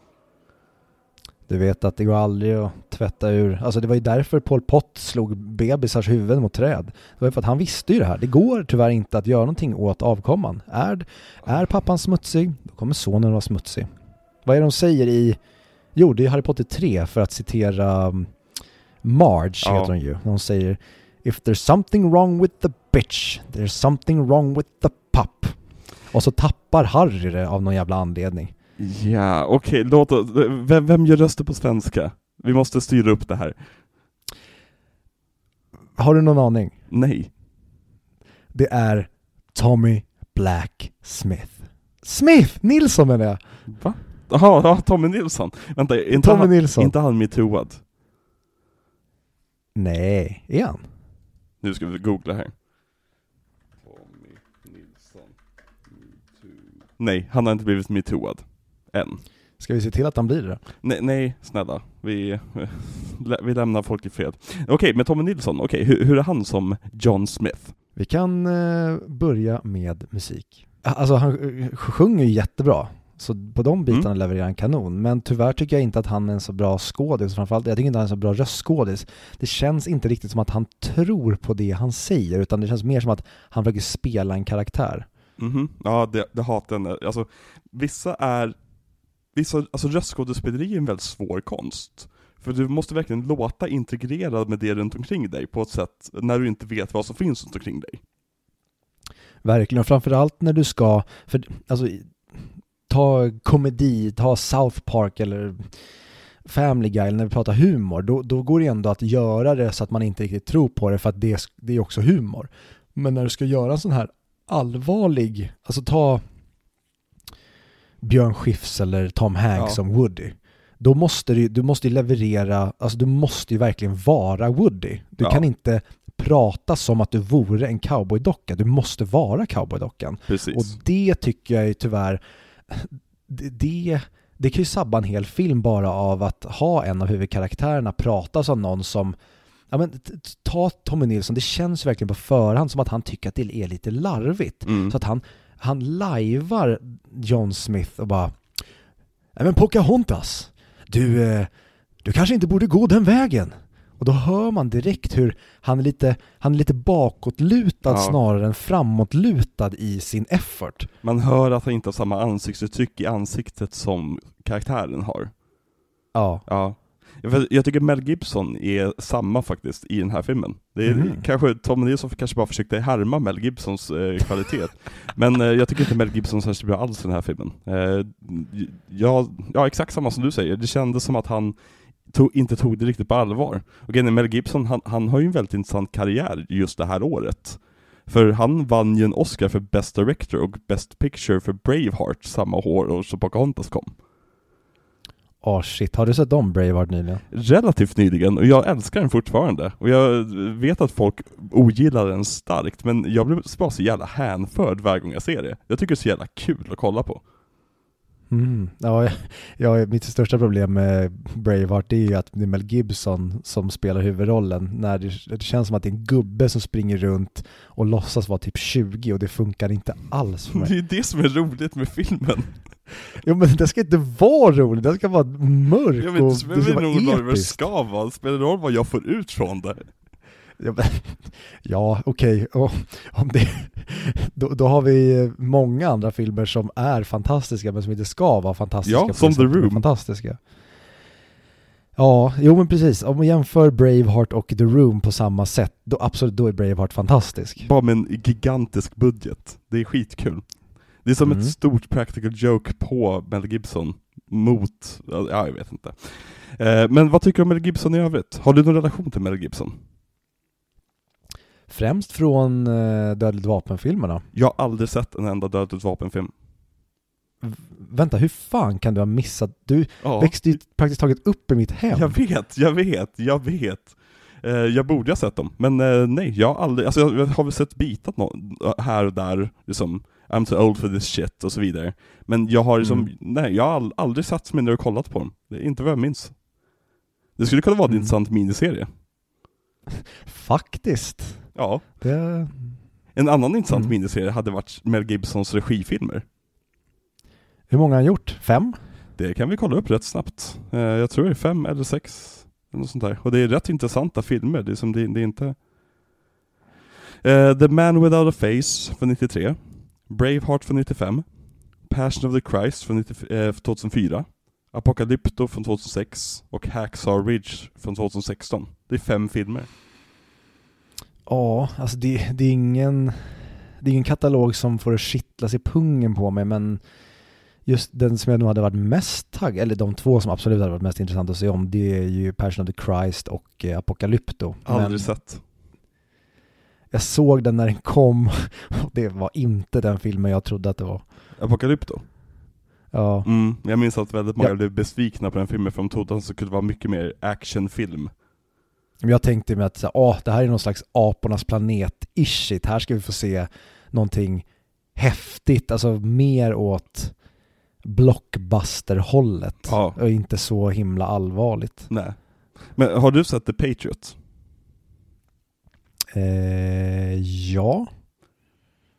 Du vet att det går aldrig att tvätta ur, alltså det var ju därför Pol Pot slog bebisars huvuden mot träd. Det var ju för att han visste ju det här. Det går tyvärr inte att göra någonting åt avkomman. Är, är pappan smutsig, då kommer sonen vara smutsig. Vad är det de säger i Jo, det är Harry Potter 3 för att citera um, Marge, Ja. heter hon ju. Hon säger If there's something wrong with the bitch, there's something wrong with the pup. Och så tappar Harry det av någon jävla anledning. Ja, okej, låt oss, vem, vem gör röster på svenska? Vi måste styra upp det här. Har du någon aning? Nej. Det är Tommy Black Smith. Smith! Nilsson menar jag! Va? Jaha, ja, Tommy Nilsson. Vänta, är inte Tommy han, Nilsson. inte han metooad? Nej, är han? Nu ska vi googla här. Tommy Nilsson. metoo. Nej, han har inte blivit metooad. Än. Ska vi se till att han blir det? Nej, nej snälla. Vi, [LAUGHS] vi lämnar folk i fred. Okej, men Tommy Nilsson, okej, hur, hur är han som John Smith? Vi kan eh, börja med musik. Alltså han eh, sjunger ju jättebra. Så på de bitarna Mm. levererar han kanon. Men tyvärr tycker jag inte att han är en så bra skådis. Framförallt, jag tycker inte han är en så bra röstskådis. Det känns inte riktigt som att han tror på det han säger, utan det känns mer som att han försöker spela en karaktär. Mhm, ja det, det hatar jag. Alltså, vissa är, vissa, alltså röstskådespeleri är en väldigt svår konst. För du måste verkligen låta integrerad med det runt omkring dig på ett sätt när du inte vet vad som finns runt omkring dig. Verkligen, och framförallt när du ska, för alltså, ta komedi, ta South Park eller Family Guy, eller när vi pratar humor, då, då går det ändå att göra det så att man inte riktigt tror på det för att det, det är också humor. Men när du ska göra en sån här allvarlig, alltså ta Björn Skifs eller Tom Hanks Ja. som Woody. Då måste du, du måste ju leverera, alltså du måste ju verkligen vara Woody. Du Ja. kan inte prata som att du vore en cowboydocka, du måste vara cowboydockan. Precis. Och det tycker jag är tyvärr, det, det, kan ju sabba en hel film bara av att ha en av huvudkaraktärerna prata som någon som Ja, men ta Tommy Nilsson, det känns verkligen på förhand som att han tycker att det är lite larvigt. Mm. Så att han, han lajvar John Smith och bara Nej men Pocahontas, du, eh, du kanske inte borde gå den vägen. Och då hör man direkt hur han är lite, han är lite bakåtlutad Ja. snarare än framåtlutad i sin effort. Man hör att han inte har samma ansiktsuttryck i ansiktet som karaktären har. Ja, Ja. Jag- tycker Mel Gibson är samma faktiskt i den här filmen. Det är Mhm. kanske, Tom Nilsson kanske bara försökte härma Mel Gibsons eh, kvalitet. [LAUGHS] Men eh, jag tycker inte Mel Gibson är särskilt bra alls i den här filmen. Eh, ja, ja, exakt samma som du säger. Det kändes som att han tog, inte tog det riktigt på allvar. Och är, Mel Gibson, han, han har ju en väldigt intressant karriär just det här året. För han vann ju en Oscar för Best Director och Best Picture för Braveheart samma år som Pocahontas kom. Åh shit, har du sett om Braveheart nyligen? relativt nyligen och jag älskar den fortfarande. Och jag vet att folk ogillar den starkt, men jag blir bara så jävla hänförd varje gång jag ser det. Jag tycker det är så jävla kul att kolla på. Mm. Ja, ja, mitt största problem med Braveheart är ju att det är Mel Gibson som spelar huvudrollen. När det, det känns som att det är en gubbe som springer runt och låtsas vara typ 20 och det funkar inte alls för [LAUGHS] Det är mig. det som är roligt med filmen. [LAUGHS] Jo men det ska inte vara roligt, det ska vara mörk Jag vet, och det det spelar ska roll vara vad det ska vara, det spelar roll vad jag får ut från det. Ja, men- Ja, okej. Om det, då, då har vi många andra filmer som är fantastiska men som inte ska vara fantastiska. Ja, som det The Room. Fantastiska. Ja, jo men precis. Om man jämför Braveheart och The Room på samma sätt, då absolut, då är Braveheart fantastisk. Bara med en gigantisk budget. Det är skitkul. Det är som Mm. ett stort practical joke på Mel Gibson mot, ja jag vet inte. Eh, Men vad tycker du om Mel Gibson i övrigt? Har du någon relation till Mel Gibson? Främst från uh, Dödligt vapen-filmerna. Jag har aldrig sett en enda Dödligt vapenfilm. V- vänta, hur fan kan du ha missat? Du Ja, växte ju praktiskt taget upp i mitt hem. jag vet, jag vet, jag vet. Eh, jag borde ha sett dem, men eh, nej, jag har aldrig, alltså jag, jag har väl sett bitat här och där, liksom I'm too old for this shit och så vidare. Men jag har liksom, Mm. nej, jag har all, aldrig satt mig ner och kollat på dem. Det är inte vad jag minns. Det skulle kunna vara en Mm. intressant miniserie. [LAUGHS] Faktiskt. Ja. Det... En annan intressant Mm. miniserie hade varit Mel Gibsons regifilmer. Hur många har han gjort? Fem? Det kan vi kolla upp rätt snabbt. Eh, jag tror det är fem eller sex, något sånt där. Och det är rätt intressanta filmer, det är, som det, det är inte... Eh, The Man Without a Face från 93, Braveheart från 95, Passion of the Christ från 90, eh, 2004, Apocalypto från 2006 och Hacksaw Ridge från 2016. Det är fem filmer. Ja, alltså det, det är ingen det är ingen katalog som får kittlas i pungen på mig men just den som jag nog hade varit mest taggad, eller de två som absolut hade varit mest intressant att se om, det är ju Passion of the Christ och eh, Apocalypto. Aldrig Men sett. Jag såg den när den kom [LAUGHS] och det var inte den filmen jag trodde att det var. Apocalypto? Ja, Mm, jag minns att väldigt många Ja. blev besvikna på den filmen för de trodde att det skulle vara mycket mer actionfilm. jag tänkte mig att åh, det här är någon slags apornas planet-ish shit. Här ska vi få se någonting häftigt, alltså mer åt blockbuster-hållet Ja. och inte så himla allvarligt. Nej. Men har du sett The Patriot? Eh, ja.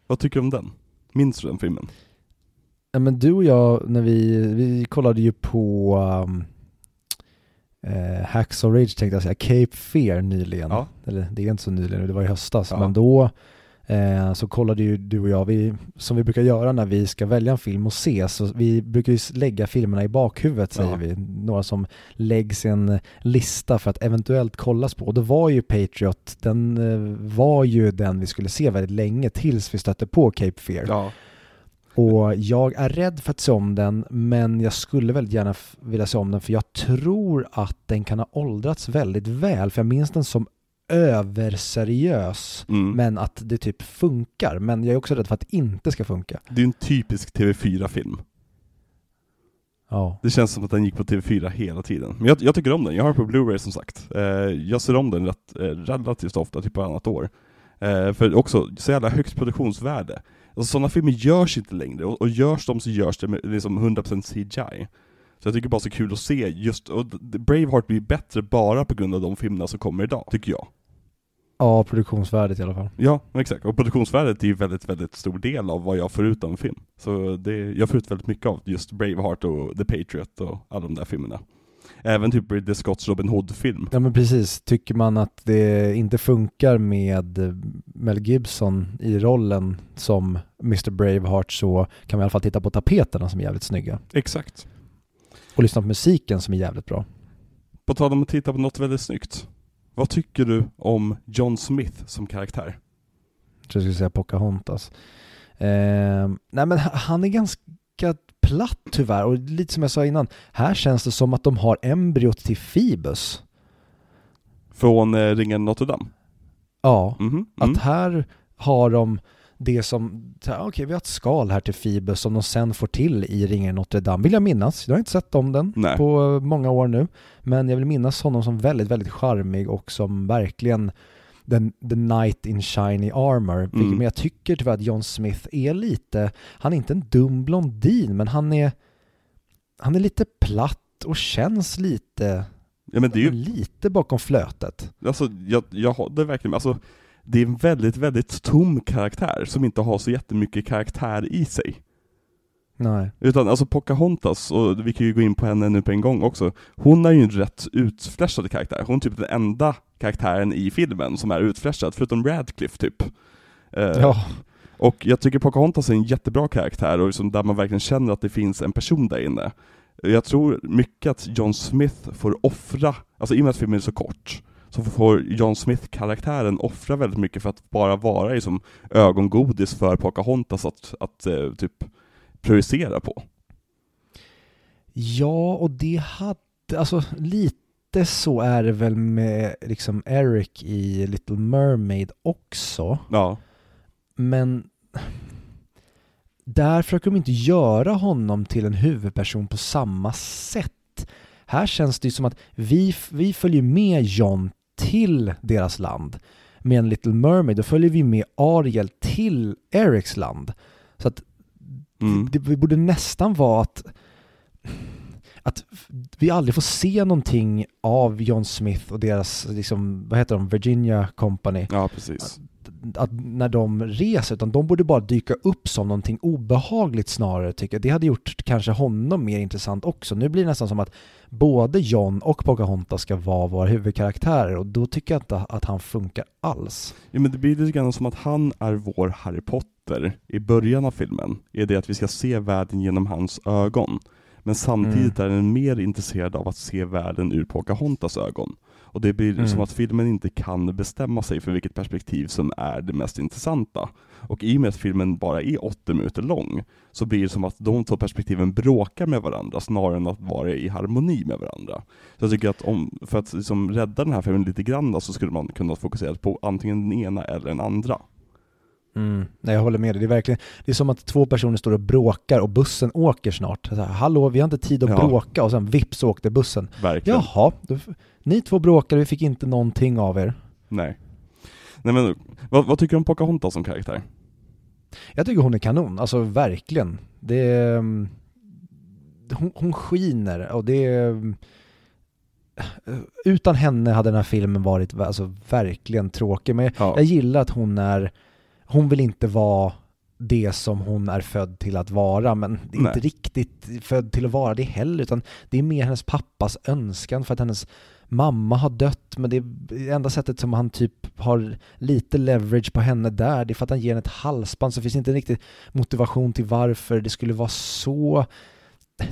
Vad tycker du om den? Minns du den filmen? Ja, men du och jag, när vi, vi kollade ju på um, eh, Hacksaw Ridge tänkte jag säga, Cape Fear nyligen. Ja. Eller det är inte så nyligen, det var i höstas. Ja. Men då eh, så kollade ju du och jag, vi, som vi brukar göra när vi ska välja en film och se, så vi brukar ju lägga filmerna i bakhuvudet säger Ja. vi. Några som läggs i en lista för att eventuellt kollas på. Och då var ju Patriot, den eh, var ju den vi skulle se väldigt länge tills vi stötte på Cape Fear. Ja. Och jag är rädd för att se om den, men jag skulle väldigt gärna vilja se om den för jag tror att den kan ha åldrats väldigt väl. För jag minns den som överseriös, Mm. men att det typ funkar. Men jag är också rädd för att det inte ska funka. Det är en typisk TV4-film. Ja. Det känns som att den gick på TV4 hela tiden. Men jag, jag tycker om den, jag har den på Blu-ray som sagt. Eh, jag ser om den rätt, eh, relativt ofta, typ annat år. Eh, för också, så jävla högt produktionsvärde. Alltså, sådana filmer görs inte längre, och, och görs de så görs det med liksom 100% CGI. Så jag tycker bara så kul att se just, och Braveheart blir bättre bara på grund av de filmerna som kommer idag, tycker jag. ja, produktionsvärdet i alla fall. Ja, exakt. Och produktionsvärdet är ju väldigt, väldigt stor del av vad jag får ut av en film. Så det, jag får ut väldigt mycket av just Braveheart och The Patriot och alla de där filmerna. Även typ Ridley Scotts Robin Hood-film. Ja men precis, tycker man att det inte funkar med Mel Gibson i rollen som Mr Braveheart så kan man i alla fall titta på tapeterna som är jävligt snygga. Exakt. Och lyssna på musiken som är jävligt bra. På tal om att titta på något väldigt snyggt. Vad tycker du om John Smith som karaktär? Jag tror jag skulle säga Pocahontas. Eh, nej men han är ganska platt tyvärr och lite som jag sa innan, här känns det som att de har embryot till Phoebus. Från eh, Ringen Notre Dame? Ja, Mhm, mm. att här har de det som, okej vi har ett skal här till Phoebus som de sen får till i Ringen Notre Dame, vill jag minnas. Jag har inte sett om den Nej. på många år nu, men jag vill minnas honom som väldigt, väldigt charmig och som verkligen den, the knight in shiny armor. Vilket- Mm. Men jag tycker tyvärr att John Smith är lite, han är inte en dum blondin, men han är, han är lite platt och känns lite, Ja men det är ju, lite bakom flötet. alltså jag, jag har det verkligen, alltså det är en väldigt, väldigt tom karaktär som inte har så jättemycket karaktär i sig. Nej. Utan alltså Pocahontas, och vi kan ju gå in på henne nu på en gång också, hon är ju en rätt utflashad karaktär. Hon är typ den enda karaktären i filmen som är utflashad, förutom Radcliffe typ. Eh, Ja, Och jag tycker Pocahontas är en jättebra karaktär, och liksom där man verkligen känner att det finns en person där inne. Jag tror mycket att John Smith får offra, alltså i och med att filmen är så kort, så får John Smith-karaktären offra väldigt mycket för att bara vara liksom ögongodis för Pocahontas att, att eh, typ projicera på. Ja, och det hade, alltså lite så är det väl med liksom Eric i Little Mermaid också. Ja. Men där försöker de inte göra honom till en huvudperson på samma sätt. Här känns det ju som att vi, vi följer med John till deras land. Med en Little Mermaid, då följer vi med Ariel till Erics land. Så att Mm. det, det borde nästan vara att, att vi aldrig får se någonting av John Smith och deras, liksom, vad heter de, Virginia Company, Ja, precis. Att när de reser, utan de borde bara dyka upp som någonting obehagligt snarare tycker jag. Det hade gjort kanske honom mer intressant också. Nu blir det nästan som att både John och Pocahontas ska vara våra huvudkaraktärer och då tycker jag inte att han funkar alls. Ja, men det blir lite grann som att han är vår Harry Potter i början av filmen, är det att vi ska se världen genom hans ögon. Men samtidigt Mm. är den mer intresserad av att se världen ur Pocahontas ögon. Och det blir Mm. som att filmen inte kan bestämma sig för vilket perspektiv som är det mest intressanta. Och i och med att filmen bara är 80 minuter lång, så blir det som att de två perspektiven bråkar med varandra snarare än att vara i harmoni med varandra. Så jag tycker att om, för att liksom rädda den här filmen lite grann då, så skulle man kunna fokusera på antingen den ena eller den andra. Mm. Nej, jag håller med dig. Det är verkligen, det är som att två personer står och bråkar och bussen åker snart. Så här, Hallå, vi har inte tid att Ja. bråka och sen vips åkte bussen. Verkligen. Jaha, då, ni två bråkade, vi fick inte någonting av er. Nej. Nej men, vad, vad tycker du om Pocahontas som karaktär? Jag tycker hon är kanon, alltså verkligen. Det mm, hon, hon skiner och det är, mm, utan henne hade den här filmen varit alltså, verkligen tråkig. Men Ja. jag gillar att hon är, hon vill inte vara det som hon är född till att vara, men det är Nej. inte riktigt född till att vara det heller, utan det är mer hennes pappas önskan för att hennes mamma har dött, men det är enda sättet som han typ har lite leverage på henne där, det är för att han ger henne ett halsband, så finns det inte riktigt motivation till varför det skulle vara så.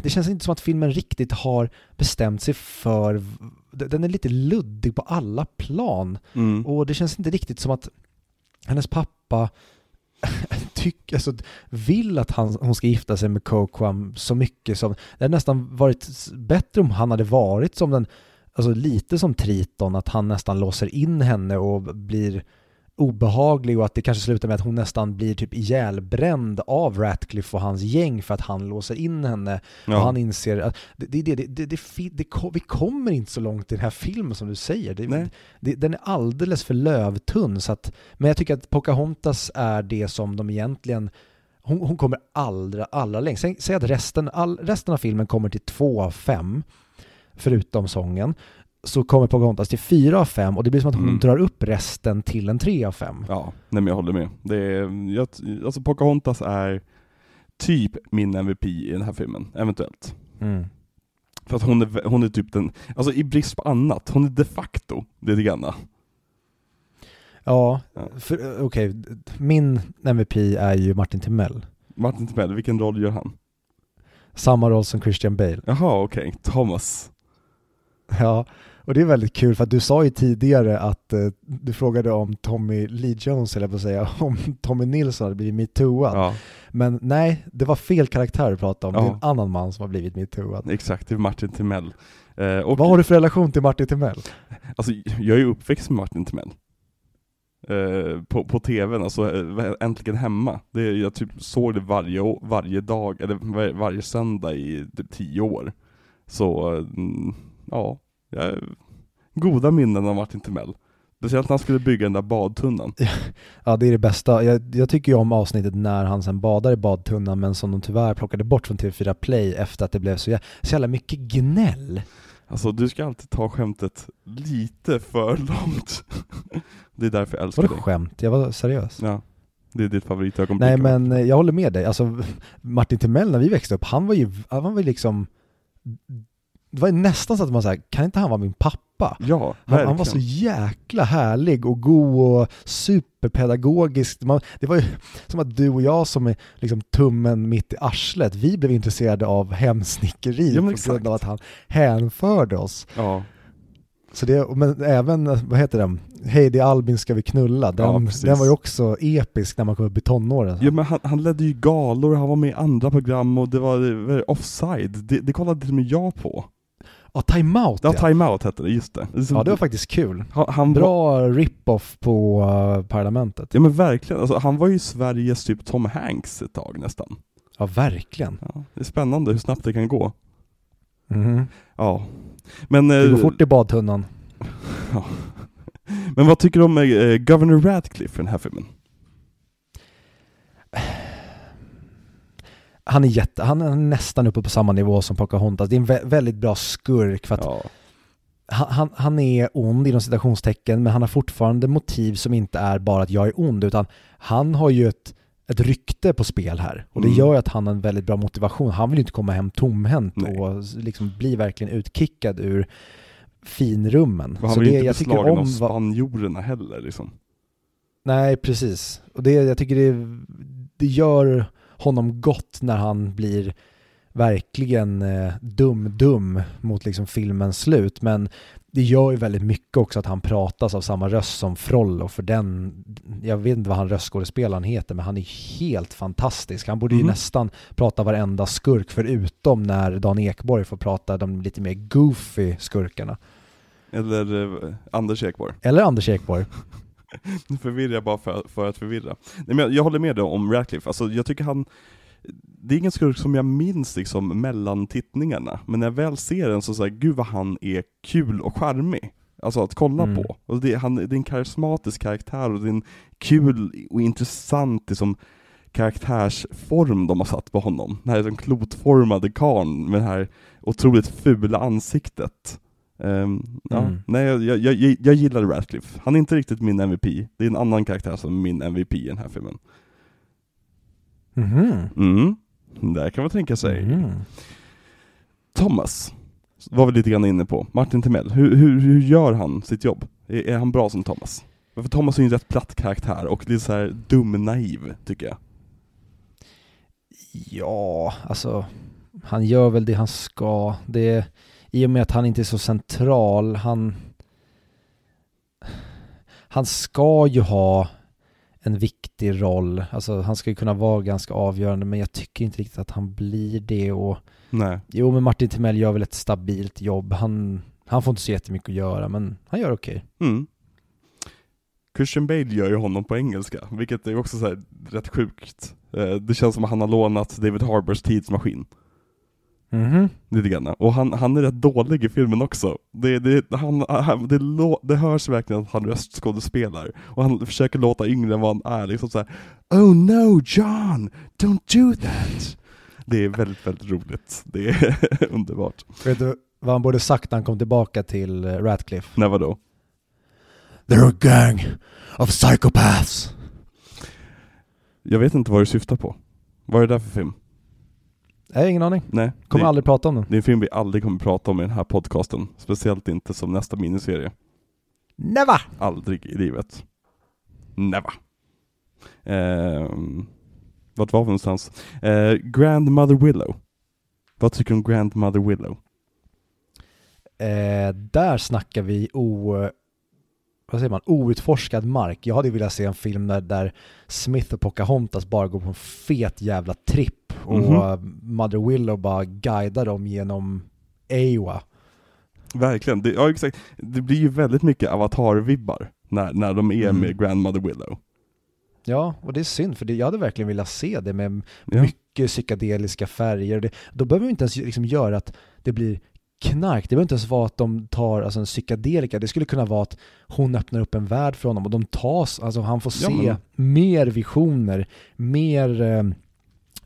Det känns inte som att filmen riktigt har bestämt sig för, den är lite luddig på alla plan. Mm. Och det känns inte riktigt som att hennes pappa [LAUGHS] tycker, alltså, vill att han, hon ska gifta sig med Coquam så mycket som, det hade nästan varit bättre om han hade varit som den, alltså lite som Triton, att han nästan låser in henne och blir obehaglig och att det kanske slutar med att hon nästan blir typ ihjälbränd av Ratcliffe och hans gäng för att han låser in henne och Ja. han inser att det, det, det, vi kommer inte så långt i den här filmen som du säger. Den är alldeles för lövtunn. Så att, men jag tycker att Pocahontas är det som de egentligen hon, hon kommer allra, allra längst. Säg, att resten, all, resten av filmen kommer till 2 av 5, förutom sången. Så kommer Pocahontas till 4 av 5 och det blir som att hon Mm. drar upp resten till en 3 av 5. Ja, nej men jag håller med. Det är, jag, alltså Pocahontas är typ min MVP i den här filmen, eventuellt. Mm. För att hon är, hon är typ den, alltså i brist på annat, hon är de facto lite grann. Ja, okej. Min MVP är ju Martin Timell. Martin Timell, vilken roll gör han? Samma roll som Christian Bale. Jaha, okej. Thomas. Ja, och det är väldigt kul för att du sa ju tidigare att eh, du frågade om Tommy Lee Jones, eller på att säga, [LAUGHS] om Tommy Nilsson hade blivit metooad. Ja, Men nej, det var fel karaktär du pratade om. Det är Ja. en annan man som har blivit metooad. exakt. Det är Martin Timell. Eh, och, Vad har du för relation till Martin Timell? Alltså, jag är ju uppväxt med Martin Timell. Eh, på, på tvn, alltså eh, äntligen hemma. Det, jag typ såg det varje, varje dag, eller var, varje söndag i typ tio år. Så, mm, ja, jag, goda minnen av Martin Timell. Speciellt när han skulle bygga den där badtunnan. [LAUGHS] Ja, det är det bästa. Jag, jag tycker ju om avsnittet när han sen badar i badtunnan, men som de tyvärr plockade bort från TV4 Play efter att det blev så, jä- så jävla mycket gnäll. Alltså du ska alltid ta skämtet lite för långt. [LAUGHS] Det är därför jag älskar Var det dig. skämt? Jag var seriös. Ja, det är ditt favoritögonblick. Nej men eh, jag håller med dig, alltså [LAUGHS] Martin Timell när vi växte upp, han var ju, han var liksom Det var nästan så att man säger, kan inte han vara min pappa? Ja, Han, han var så jäkla härlig och god och superpedagogisk. Man, det var ju [LAUGHS] som att du och jag som är liksom tummen mitt i arslet, vi blev intresserade av hemsnickeri Ja, på grund exakt. av att han hänförde oss. Ja, Så det, men även, vad heter den? Hej det är Albin ska vi knulla, Ja, den, precis. den var ju också episk när man kom upp i tonåren. ja men han, han ledde ju galor, han var med i andra program och det var, det var offside. Det, det kollade till och med jag på. Ja, Time Out Ja, ja. Time Out hette det, just det. det, Ja, det var faktiskt kul. han, han var, Bra rip-off på uh, Parlamentet. Ja men verkligen, alltså, han var ju Sveriges typ Tom Hanks ett tag nästan. Ja, verkligen. Ja, det är spännande hur snabbt det kan gå. Mhm. Ja. Men, Det eh, går fort i badtunnan. [LAUGHS] ja. men vad tycker du om eh, Governor Radcliffe i den här filmen? Han är, jätte, han är nästan uppe på samma nivå som Pocahontas. Det är en vä- väldigt bra skurk för att Ja. han, han, är ond inom citationstecken men han har fortfarande motiv som inte är bara att jag är ond utan han har ju ett, ett rykte på spel här och det Mm. gör ju att han har en väldigt bra motivation. Han vill ju inte komma hem tomhänt Nej. och liksom bli verkligen utkickad ur finrummen. Och han Så var ju det, inte jag beslagen av om vad, spanjorerna heller liksom. Nej, precis. Och det, jag tycker det, det gör honom gott när han blir verkligen eh, dum-dum mot liksom filmens slut. Men det gör ju väldigt mycket också att han pratas av samma röst som Frollo för den, jag vet inte vad han röstskådespelaren heter men han är helt fantastisk. Han borde ju Mm. nästan prata varenda skurk förutom när Dan Ekborg får prata de lite mer goofy skurkarna. Eller eh, Anders Ekborg. Eller Anders Ekborg. Nu förvirrar jag bara för, för att förvirra. Nej, men jag, jag håller med dig om Radcliffe, alltså jag tycker han det är ingen skurk som jag minns liksom mellan tittningarna, men när jag väl ser den så säger gud vad han är kul och charmig. Alltså att kolla Mm. på. Och det, han, det är en karismatisk karaktär och det är en kul och intressant liksom, karaktärsform de har satt på honom. Den här liksom, klotformade karln med det här otroligt fula ansiktet. Ehm, ja, Mm. nej, jag, jag, jag, jag gillar Radcliffe. Han är inte riktigt min MVP. Det är en annan karaktär som är min MVP i den här filmen. Mhm. Mm, där kan man tänka sig. Mhm. Thomas var vi lite grann inne på. Martin Timell, hur, hur, hur gör han sitt jobb? Är, är han bra som Thomas? För Thomas är ju en rätt platt karaktär och lite så här dum-naiv, tycker jag. Ja, alltså han gör väl det han ska. Det, I och med att han inte är så central, han han ska ju ha en viktig roll, alltså han ska ju kunna vara ganska avgörande men jag tycker inte riktigt att han blir det och Nej. jo men Martin Timell gör väl ett stabilt jobb, han, han får inte så jättemycket att göra men han gör okej. Mm. Christian Bale gör ju honom på engelska, vilket är också så här rätt sjukt. Eh, Det känns som att han har lånat David Harbors tidsmaskin. Mhm. Lite grann. Och han, han är rätt dålig i filmen också. Det, det, han, han, det, lå, det hörs verkligen att han röstskådespelar. Och han försöker låta yngre än vad han är. Liksom såhär Oh no John, don't do that! Det är väldigt, väldigt roligt. Det är [LAUGHS] underbart. Vet du vad han borde sagt när han kom tillbaka till eh, Radcliffe? När vadå? They're a gang of psychopaths. Jag vet inte vad du syftar på. Vad är det där för film? Har ingen aning. Nej, Kommer det, aldrig prata om den. det är en film vi aldrig kommer prata om i den här podcasten. Speciellt inte som nästa miniserie. Never! Aldrig i livet. Never. Ehm, vart var vi någonstans? Eh, Grandmother Willow. Vad tycker du om Grandmother Willow? Eh, där snackar vi o, vad säger man, outforskad mark. Jag hade velat se en film där, där Smith och Pocahontas bara går på en fet jävla tripp och Mhm. eh, Mother Willow bara guidar dem genom Ewa. Verkligen, det, ja exakt. Det blir ju väldigt mycket avatar-vibbar när, när de är Mm. med Grandmother Willow. Ja, och det är synd för det, jag hade verkligen velat se det med Ja. mycket psykedeliska färger. Det, då behöver vi inte ens liksom göra att det blir knark. Det behöver inte ens vara att de tar alltså en psykedelika. Det skulle kunna vara att hon öppnar upp en värld för honom och de tas, alltså han får Ja, se mer visioner, mer eh,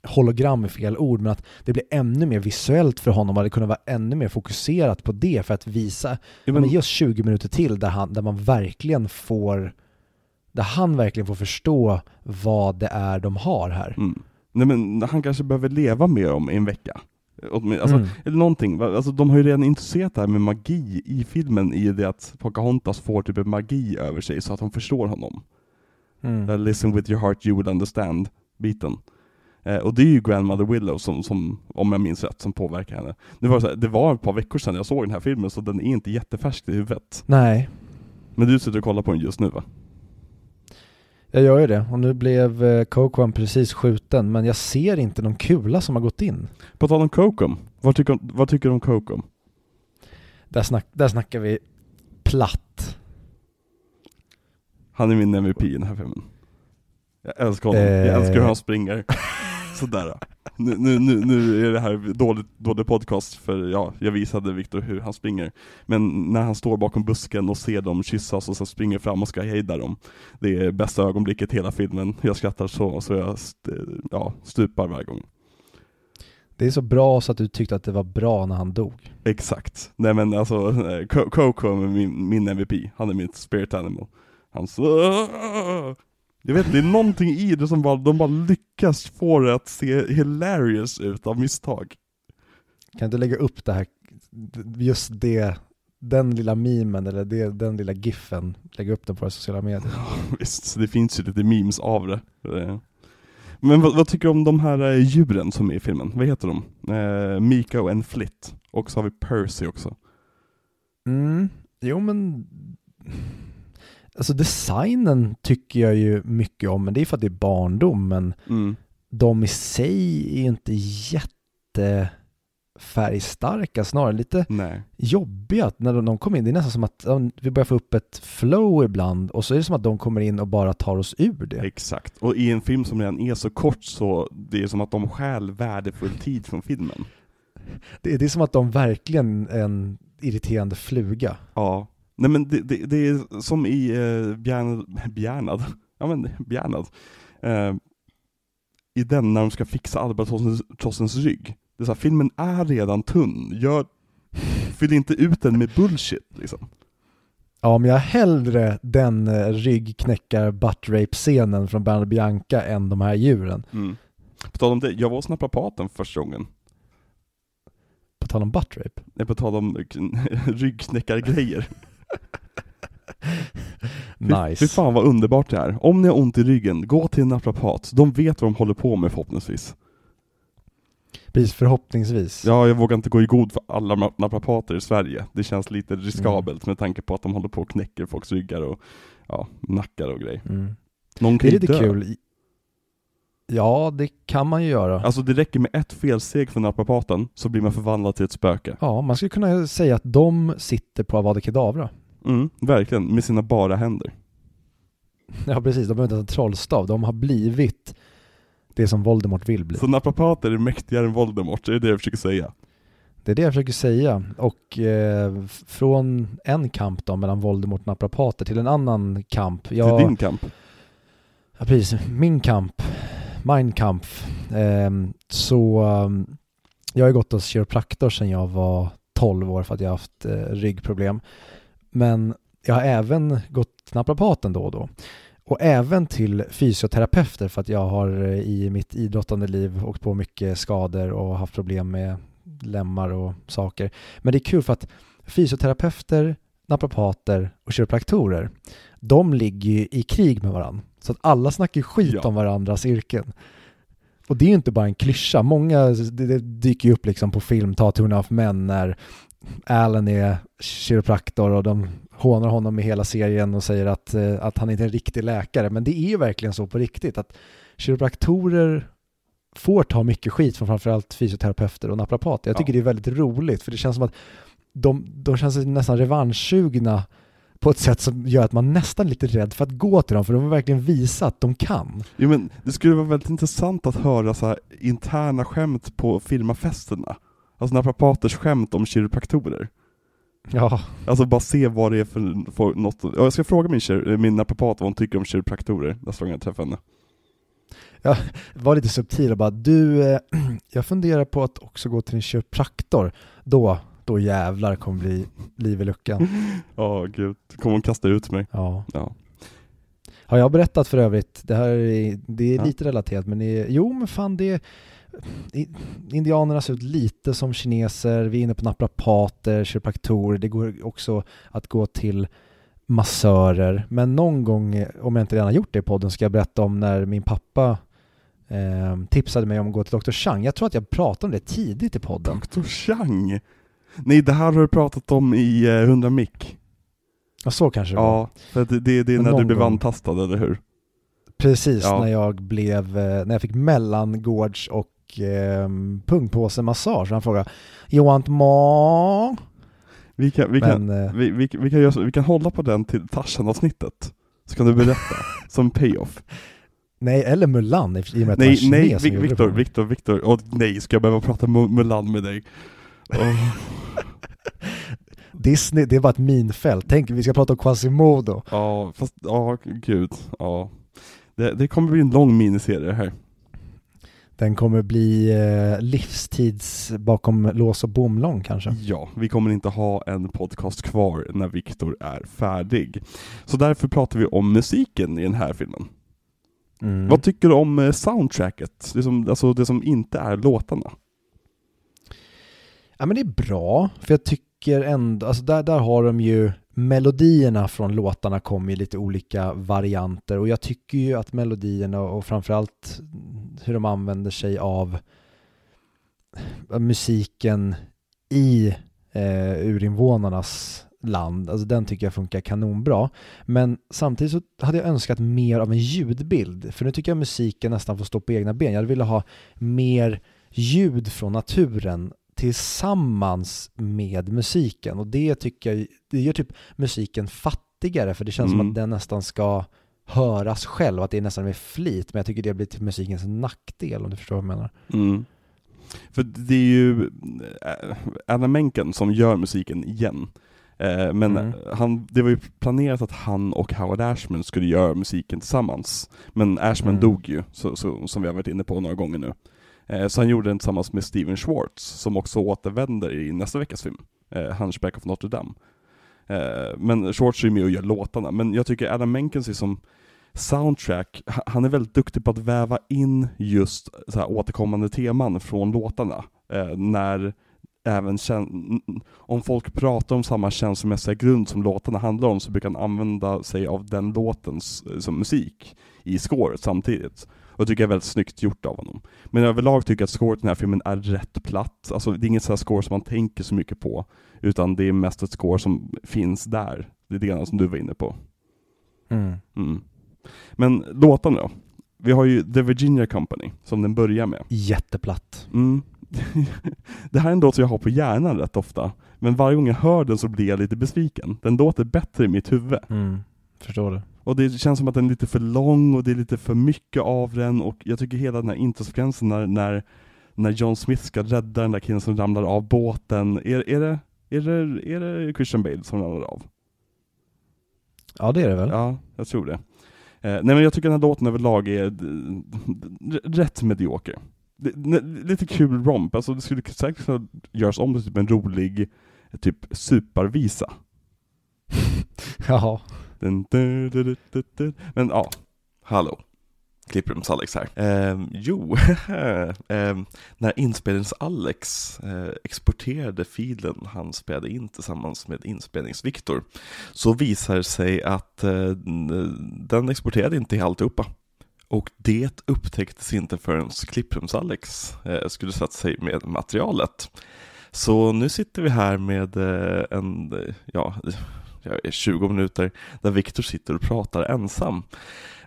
hologram är fel ord, men att det blir ännu mer visuellt för honom och det kunde vara ännu mer fokuserat på det för att visa, Ja, ja, men ge oss 20 minuter till där, han, där man verkligen får, där han verkligen får förstå vad det är de har här. mm. Nej men han kanske behöver leva med dem i en vecka. Alltså, Mm. Eller någonting, alltså de har ju redan introducerat det här med magi i filmen i det att Pocahontas får typ en magi över sig så att de förstår honom. Mm. Listen with your heart you will understand biten. Eh, och det är ju Grandmother Willow som, som, om jag minns rätt, som påverkar henne. Det var, så här, det var ett par veckor sedan jag såg den här filmen så den är inte jättefärsk i huvudet. Nej, Men du sitter och kollar på den just nu va? Jag gör ju det. Och nu blev eh, Coquan precis skjuten, men jag ser inte någon kula som har gått in. På tal om Kokom, vad tycker, vad tycker du om Kokom? Där, snack, där snackar vi platt. Han är min MVP i den här filmen. Jag älskar honom, Eh. jag älskar hur han springer. [LAUGHS] Sådär. Nu, nu, nu, nu är det här dålig, dålig podcast för ja, jag visade Viktor hur han springer. Men när han står bakom busken och ser dem kyssas och så springer fram och ska hejda dem. Det är bästa ögonblicket i hela filmen. Jag skrattar så, så jag st ja, stupar varje gång. Det är så bra så att du tyckte att det var bra när han dog. Exakt. Nej men alltså, eh, Coco är min, min MVP. Han är mitt spirit animal. Han så... Jag vet det är någonting i det som bara, de bara lyckas få det att se hilarious ut av misstag. Kan du lägga upp det här, just det, den lilla memen eller det, den lilla giffen, lägga upp den på våra sociala medier. Visst, så det finns ju lite memes av det. Eh, Men vad, vad, tycker du om de här eh, djuren som är i filmen? Vad heter de? Eh, Miko and Flit. Och så har vi Percy också. Mm, jo men Alltså designen tycker jag ju mycket om, men det är för att det är barndom, men mm. de i sig är inte jätte färgstarka, snarare lite Nej. jobbiga när de, de kommer in. Det är nästan som att ja, vi börjar få upp ett flow ibland och så är det som att de kommer in och bara tar oss ur det. Exakt, och i en film som redan är så kort så det är som att de stjäl värdefull tid från filmen. Det, det är som att de verkligen är en irriterande fluga. Ja, nej men det, det, det är som i eh, Bjärnad, Bjärnad, ja men Bjärnad, eh, i den när de ska fixa albatrossens rygg det är så här, filmen är redan tunn, Gör, fyll inte ut den med bullshit liksom. Ja, men jag hellre den eh, ryggknäckar butt scenen från Bernard Bianca än de här djuren. Mm. På tal om det, jag var hos naprapaten första gången. På tal om butt rape? Nej, på tal om [LAUGHS] ryggknäckargrejer. Nice. Fy fan vad underbart det är. Om ni har ont i ryggen, gå till en naprapat. De vet vad de håller på med förhoppningsvis. Precis, förhoppningsvis. Ja, jag vågar inte gå i god för alla naprapater i Sverige. Det känns lite riskabelt mm. med tanke på att de håller på och knäcker folks ryggar och ja, nackar och grejer. Mm. Någon kan det är lite dö. kul. Ja, det kan man ju göra. Alltså det räcker med ett felsteg från naprapaten så blir man förvandlad till ett spöke. Ja, man skulle kunna säga att de sitter på Avada Kedavra. Mm, verkligen, med sina bara händer. [LAUGHS] Ja, precis. De behöver inte ens en trollstav. De har blivit det som Voldemort vill bli. Så naprapater är mäktigare än Voldemort, det är det jag försöker säga. Det är det jag försöker säga. Och eh, från en kamp då mellan Voldemort och naprapater till en annan kamp. Jag, till din kamp? Ja, precis. Min kamp. Mein Kampf. Ehm, så ehm, jag har gått hos kiropraktor sedan jag var 12 år för att jag har haft eh, ryggproblem. Men jag har även gått till naprapaten då och då och även till fysioterapeuter för att jag har eh, i mitt idrottande liv åkt på mycket skador och haft problem med lemmar och saker. Men det är kul för att fysioterapeuter, naprapater och kiropraktorer, de ligger ju i krig med varandra. Så att alla snackar skit ja. om varandras yrken. Och det är ju inte bara en klyscha. Många, det, dyker ju upp liksom på film, ta Two of Men när Alan är kiropraktor och de hånar honom i hela serien och säger att, eh, att han inte är en riktig läkare. Men det är ju verkligen så på riktigt att kiropraktorer får ta mycket skit från framförallt fysioterapeuter och naprapater. Jag tycker ja. det är väldigt roligt för det känns som att de, de känns nästan revanschsugna på ett sätt som gör att man nästan är lite rädd för att gå till dem, för de har verkligen visat att de kan. Jo men det skulle vara väldigt intressant att höra så interna skämt på firmafesterna. Alltså naprapaters skämt om kiropraktorer. Ja. Alltså bara se vad det är för, för något. Jag ska fråga min, min naprapat vad hon tycker om kiropraktorer nästa gång jag träffar henne. Jag var lite subtil och bara, du, eh, [CLEARS THROAT] jag funderar på att också gå till en kiropraktor. Då, då jävlar kommer bli liv i luckan. [LAUGHS] Ja, oh, gud. Kommer hon kasta ut mig? Ja. ja. Har jag berättat för övrigt, det här är, det är ja. lite relaterat, men det är, jo men fan det är indianerna ser ut lite som kineser, vi är inne på naprapater, kiropraktorer, det går också att gå till massörer. Men någon gång, om jag inte redan har gjort det i podden, ska jag berätta om när min pappa eh, tipsade mig om att gå till Dr. Chang. Jag tror att jag pratade om det tidigt i podden. Dr. Chang? Nej, det här har du pratat om i eh, 100 mick. Ja, så kanske det var. Ja, för det, det, det är när du blev antastad, eller hur? Precis, ja. när jag blev, eh, när jag fick mellangårds och eh, pungpåsemassage. Han frågade You want more? Vi kan, vi, Men, kan, eh, vi, vi, vi, kan göra, vi kan hålla på den till Tarzan-avsnittet, så kan du berätta, [LAUGHS] som payoff. Nej, eller Mulan i och med att Nej, nej, Viktor, Viktor, Viktor, oh, nej, ska jag behöva prata Mulan med dig? Oh. [LAUGHS] Disney, det är bara ett minfält. Tänk, vi ska prata om Quasimodo. Ja, fast, ja, gud, ja. Det, det kommer bli en lång miniserie här. Den kommer bli eh, livstids bakom lås och bom lång kanske? Ja, vi kommer inte ha en podcast kvar när Viktor är färdig. Så därför pratar vi om musiken i den här filmen. Mm. Vad tycker du om eh, soundtracket? Det som, alltså det som inte är låtarna? Ja men det är bra, för jag tycker ändå, alltså där, där har de ju melodierna från låtarna kommer i lite olika varianter och jag tycker ju att melodierna och framförallt hur de använder sig av eh, musiken i eh, urinvånarnas land. Alltså den tycker jag funkar kanonbra. Men samtidigt så hade jag önskat mer av en ljudbild. För nu tycker jag musiken nästan får stå på egna ben. Jag ville ha mer ljud från naturen tillsammans med musiken. Och det tycker jag, det gör typ musiken fattigare. För det känns mm. som att den nästan ska höras själv. Att det är nästan med flit. Men jag tycker det blir till musikens nackdel om du förstår vad jag menar. Mm. För det är ju äh, Anna Menken som gör musiken igen. Eh, men mm. han, det var ju planerat att han och Howard Ashman skulle göra musiken tillsammans. Men Ashman mm. dog ju, så, så, som vi har varit inne på några gånger nu. Eh, så han gjorde den tillsammans med Steven Schwartz, som också återvänder i nästa veckas film, eh, Hunchback of Notre Dame. Eh, men Schwartz är ju med och gör låtarna, men jag tycker Adam Menkens är som soundtrack, han är väldigt duktig på att väva in just så här återkommande teman från låtarna. Eh, när även om folk pratar om samma känslomässiga grund som låtarna handlar om så brukar han använda sig av den låtens eh, som musik i scoret samtidigt. Och det tycker jag är väldigt snyggt gjort av honom. Men överlag tycker jag att scoret i den här filmen är rätt platt. Alltså det är inget sådant score som man tänker så mycket på, utan det är mest ett score som finns där. Det är det som du var inne på. Mm. Mm. Men låtarna då? Vi har ju The Virginia Company, som den börjar med. Jätteplatt. Mm. [LAUGHS] det här är en låt som jag har på hjärnan rätt ofta, men varje gång jag hör den så blir jag lite besviken. Den låter bättre i mitt huvud. Mm, förstår det. Och det känns som att den är lite för lång och det är lite för mycket av den och jag tycker hela den här introsekvensen när, när, när John Smith ska rädda den där killen som ramlar av båten, är, är, det, är, det, är det Christian Bale som ramlar av? Ja det är det väl? Ja, jag tror det. Eh, nej men jag tycker den här låten överlag är rätt medioker lite kul romp, alltså det skulle säkert kunna göras om till typ en rolig typ supervisa. [LAUGHS] Jaha. Men ja, hallå. Klipprums-Alex här. Eh, jo, [LAUGHS] eh, när inspelnings-Alex eh, exporterade filen han spelade in tillsammans med inspelnings-Viktor så visar det sig att eh, den exporterade inte alltihopa. Och det upptäcktes inte förrän Klipprums-Alex eh, skulle sätta sig med materialet. Så nu sitter vi här med eh, en, ja, 20 minuter där Viktor sitter och pratar ensam.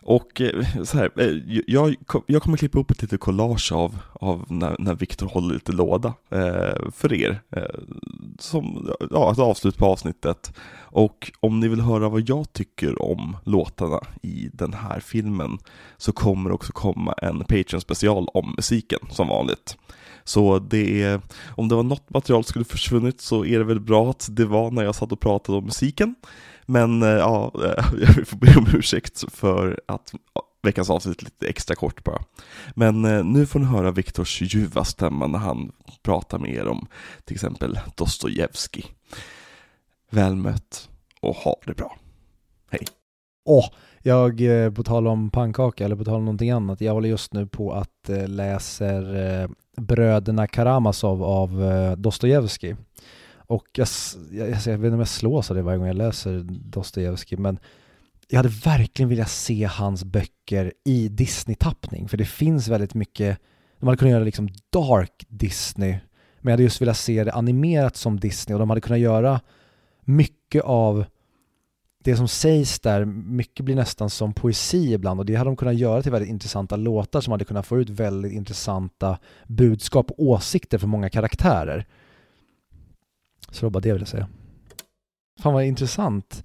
Och eh, så här, eh, jag, jag kommer klippa upp ett litet collage av, av när, när Viktor håller lite låda eh, för er. Eh, som ja, ett avslut på avsnittet. Och om ni vill höra vad jag tycker om låtarna i den här filmen så kommer det också komma en Patreon special om musiken som vanligt. Så det är, om det var något material som skulle försvunnit så är det väl bra att det var när jag satt och pratade om musiken. Men eh, ja, eh, [LAUGHS] jag får be om ursäkt för att veckans avsnitt är lite extra kort bara. Men eh, nu får ni höra Viktors ljuva stämma när han pratar med er om till exempel Dostojevskij. Väl mött och ha det bra. Hej! Åh, jag, eh, på tal om pannkaka eller på tal om någonting annat, jag håller just nu på att eh, läser eh, Bröderna Karamazov av Dostojevskij. Och jag, jag, jag, vet inte om jag slås av det varje gång jag läser Dostojevskij, men jag hade verkligen velat se hans böcker i Disney-tappning, för det finns väldigt mycket, de hade kunnat göra liksom dark Disney, men jag hade just velat se det animerat som Disney och de hade kunnat göra mycket av det som sägs där, mycket blir nästan som poesi ibland och det hade de kunnat göra till väldigt intressanta låtar som hade kunnat få ut väldigt intressanta budskap och åsikter för många karaktärer. Så det var bara det jag ville säga. Fan vad intressant.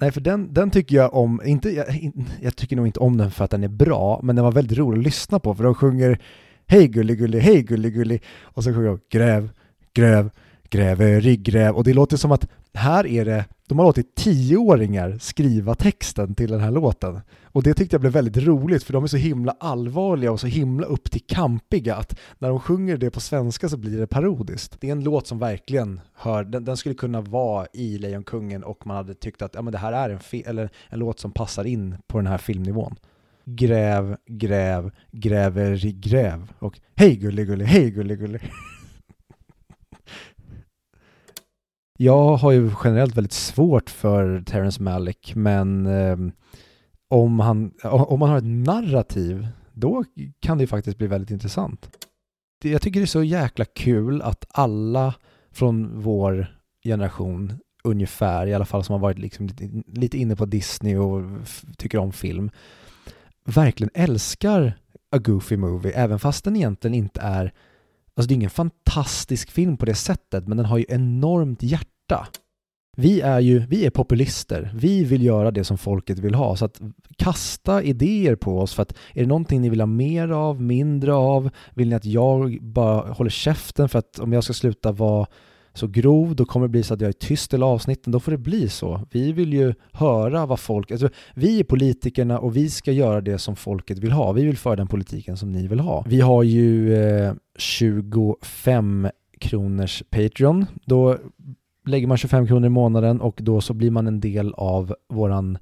Nej, för den, den tycker jag om, inte, jag, jag, tycker nog inte om den för att den är bra, men den var väldigt rolig att lyssna på för de sjunger Hej gullig hej gullig och så sjunger de Gräv, gräv, gräver gräv och det låter som att här är det, de har låtit tioåringar skriva texten till den här låten. Och det tyckte jag blev väldigt roligt för de är så himla allvarliga och så himla upp till kampiga att när de sjunger det på svenska så blir det parodiskt. Det är en låt som verkligen hör, den, den skulle kunna vara i Lejonkungen och man hade tyckt att ja, men det här är en, eller en låt som passar in på den här filmnivån. Gräv, gräv, gräver, gräv och hej gullig hej gullig Jag har ju generellt väldigt svårt för Terrence Malick, men eh, om, han, om man har ett narrativ då kan det ju faktiskt bli väldigt intressant. Jag tycker det är så jäkla kul att alla från vår generation ungefär, i alla fall som har varit liksom lite, lite inne på Disney och tycker om film, verkligen älskar A Goofy Movie, även fast den egentligen inte är, alltså det är ingen fantastisk film på det sättet, men den har ju enormt hjärta. Vi är ju, vi är populister. Vi vill göra det som folket vill ha. Så att kasta idéer på oss för att är det någonting ni vill ha mer av, mindre av? Vill ni att jag bara håller käften för att om jag ska sluta vara så grov, då kommer det bli så att jag är tyst i avsnitten, då får det bli så. Vi vill ju höra vad folk, alltså, vi är politikerna och vi ska göra det som folket vill ha. Vi vill föra den politiken som ni vill ha. Vi har ju eh, 25 kronors Patreon. Då lägger man 25 kronor i månaden och då så blir man en del av våran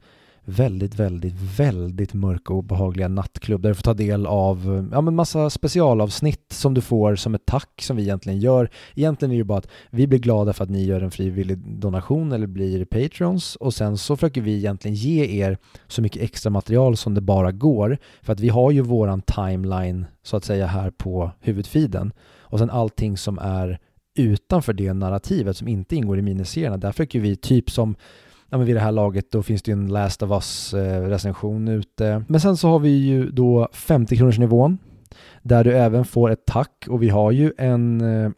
väldigt, väldigt, väldigt mörka och obehagliga nattklubb där du får ta del av ja, men massa specialavsnitt som du får som ett tack som vi egentligen gör. Egentligen är det ju bara att vi blir glada för att ni gör en frivillig donation eller blir Patreons och sen så försöker vi egentligen ge er så mycket extra material som det bara går för att vi har ju våran timeline så att säga här på huvudfiden och sen allting som är utanför det narrativet som inte ingår i miniserierna. Där försöker vi typ som ja, men vid det här laget då finns det ju en Last of Us eh, recension ute. Men sen så har vi ju då 50 kronorsnivån där du även får ett tack. Och vi har ju en eh,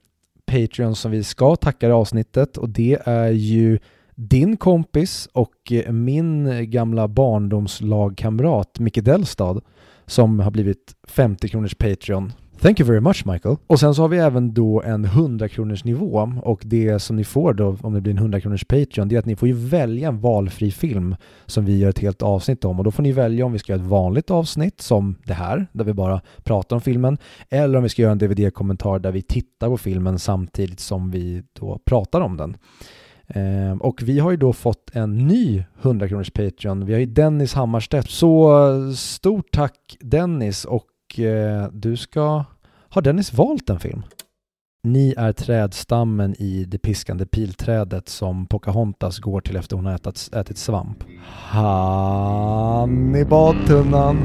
Patreon som vi ska tacka i avsnittet. Och det är ju din kompis och eh, min gamla barndomslagkamrat Micke Delstad som har blivit 50 kronors Patreon. Thank you very much Michael. Och sen så har vi även då en 100 kronors nivå och det som ni får då om det blir en 100 kronors Patreon det är att ni får ju välja en valfri film som vi gör ett helt avsnitt om och då får ni välja om vi ska göra ett vanligt avsnitt som det här där vi bara pratar om filmen eller om vi ska göra en DVD-kommentar där vi tittar på filmen samtidigt som vi då pratar om den. Ehm, och vi har ju då fått en ny 100 kronors Patreon. Vi har ju Dennis Hammarstedt. Så stort tack Dennis och och eh, du ska... Har Dennis valt en film? Ni är trädstammen i det piskande pilträdet som Pocahontas går till efter hon har ätit, ätit svamp. Han i badtunnan.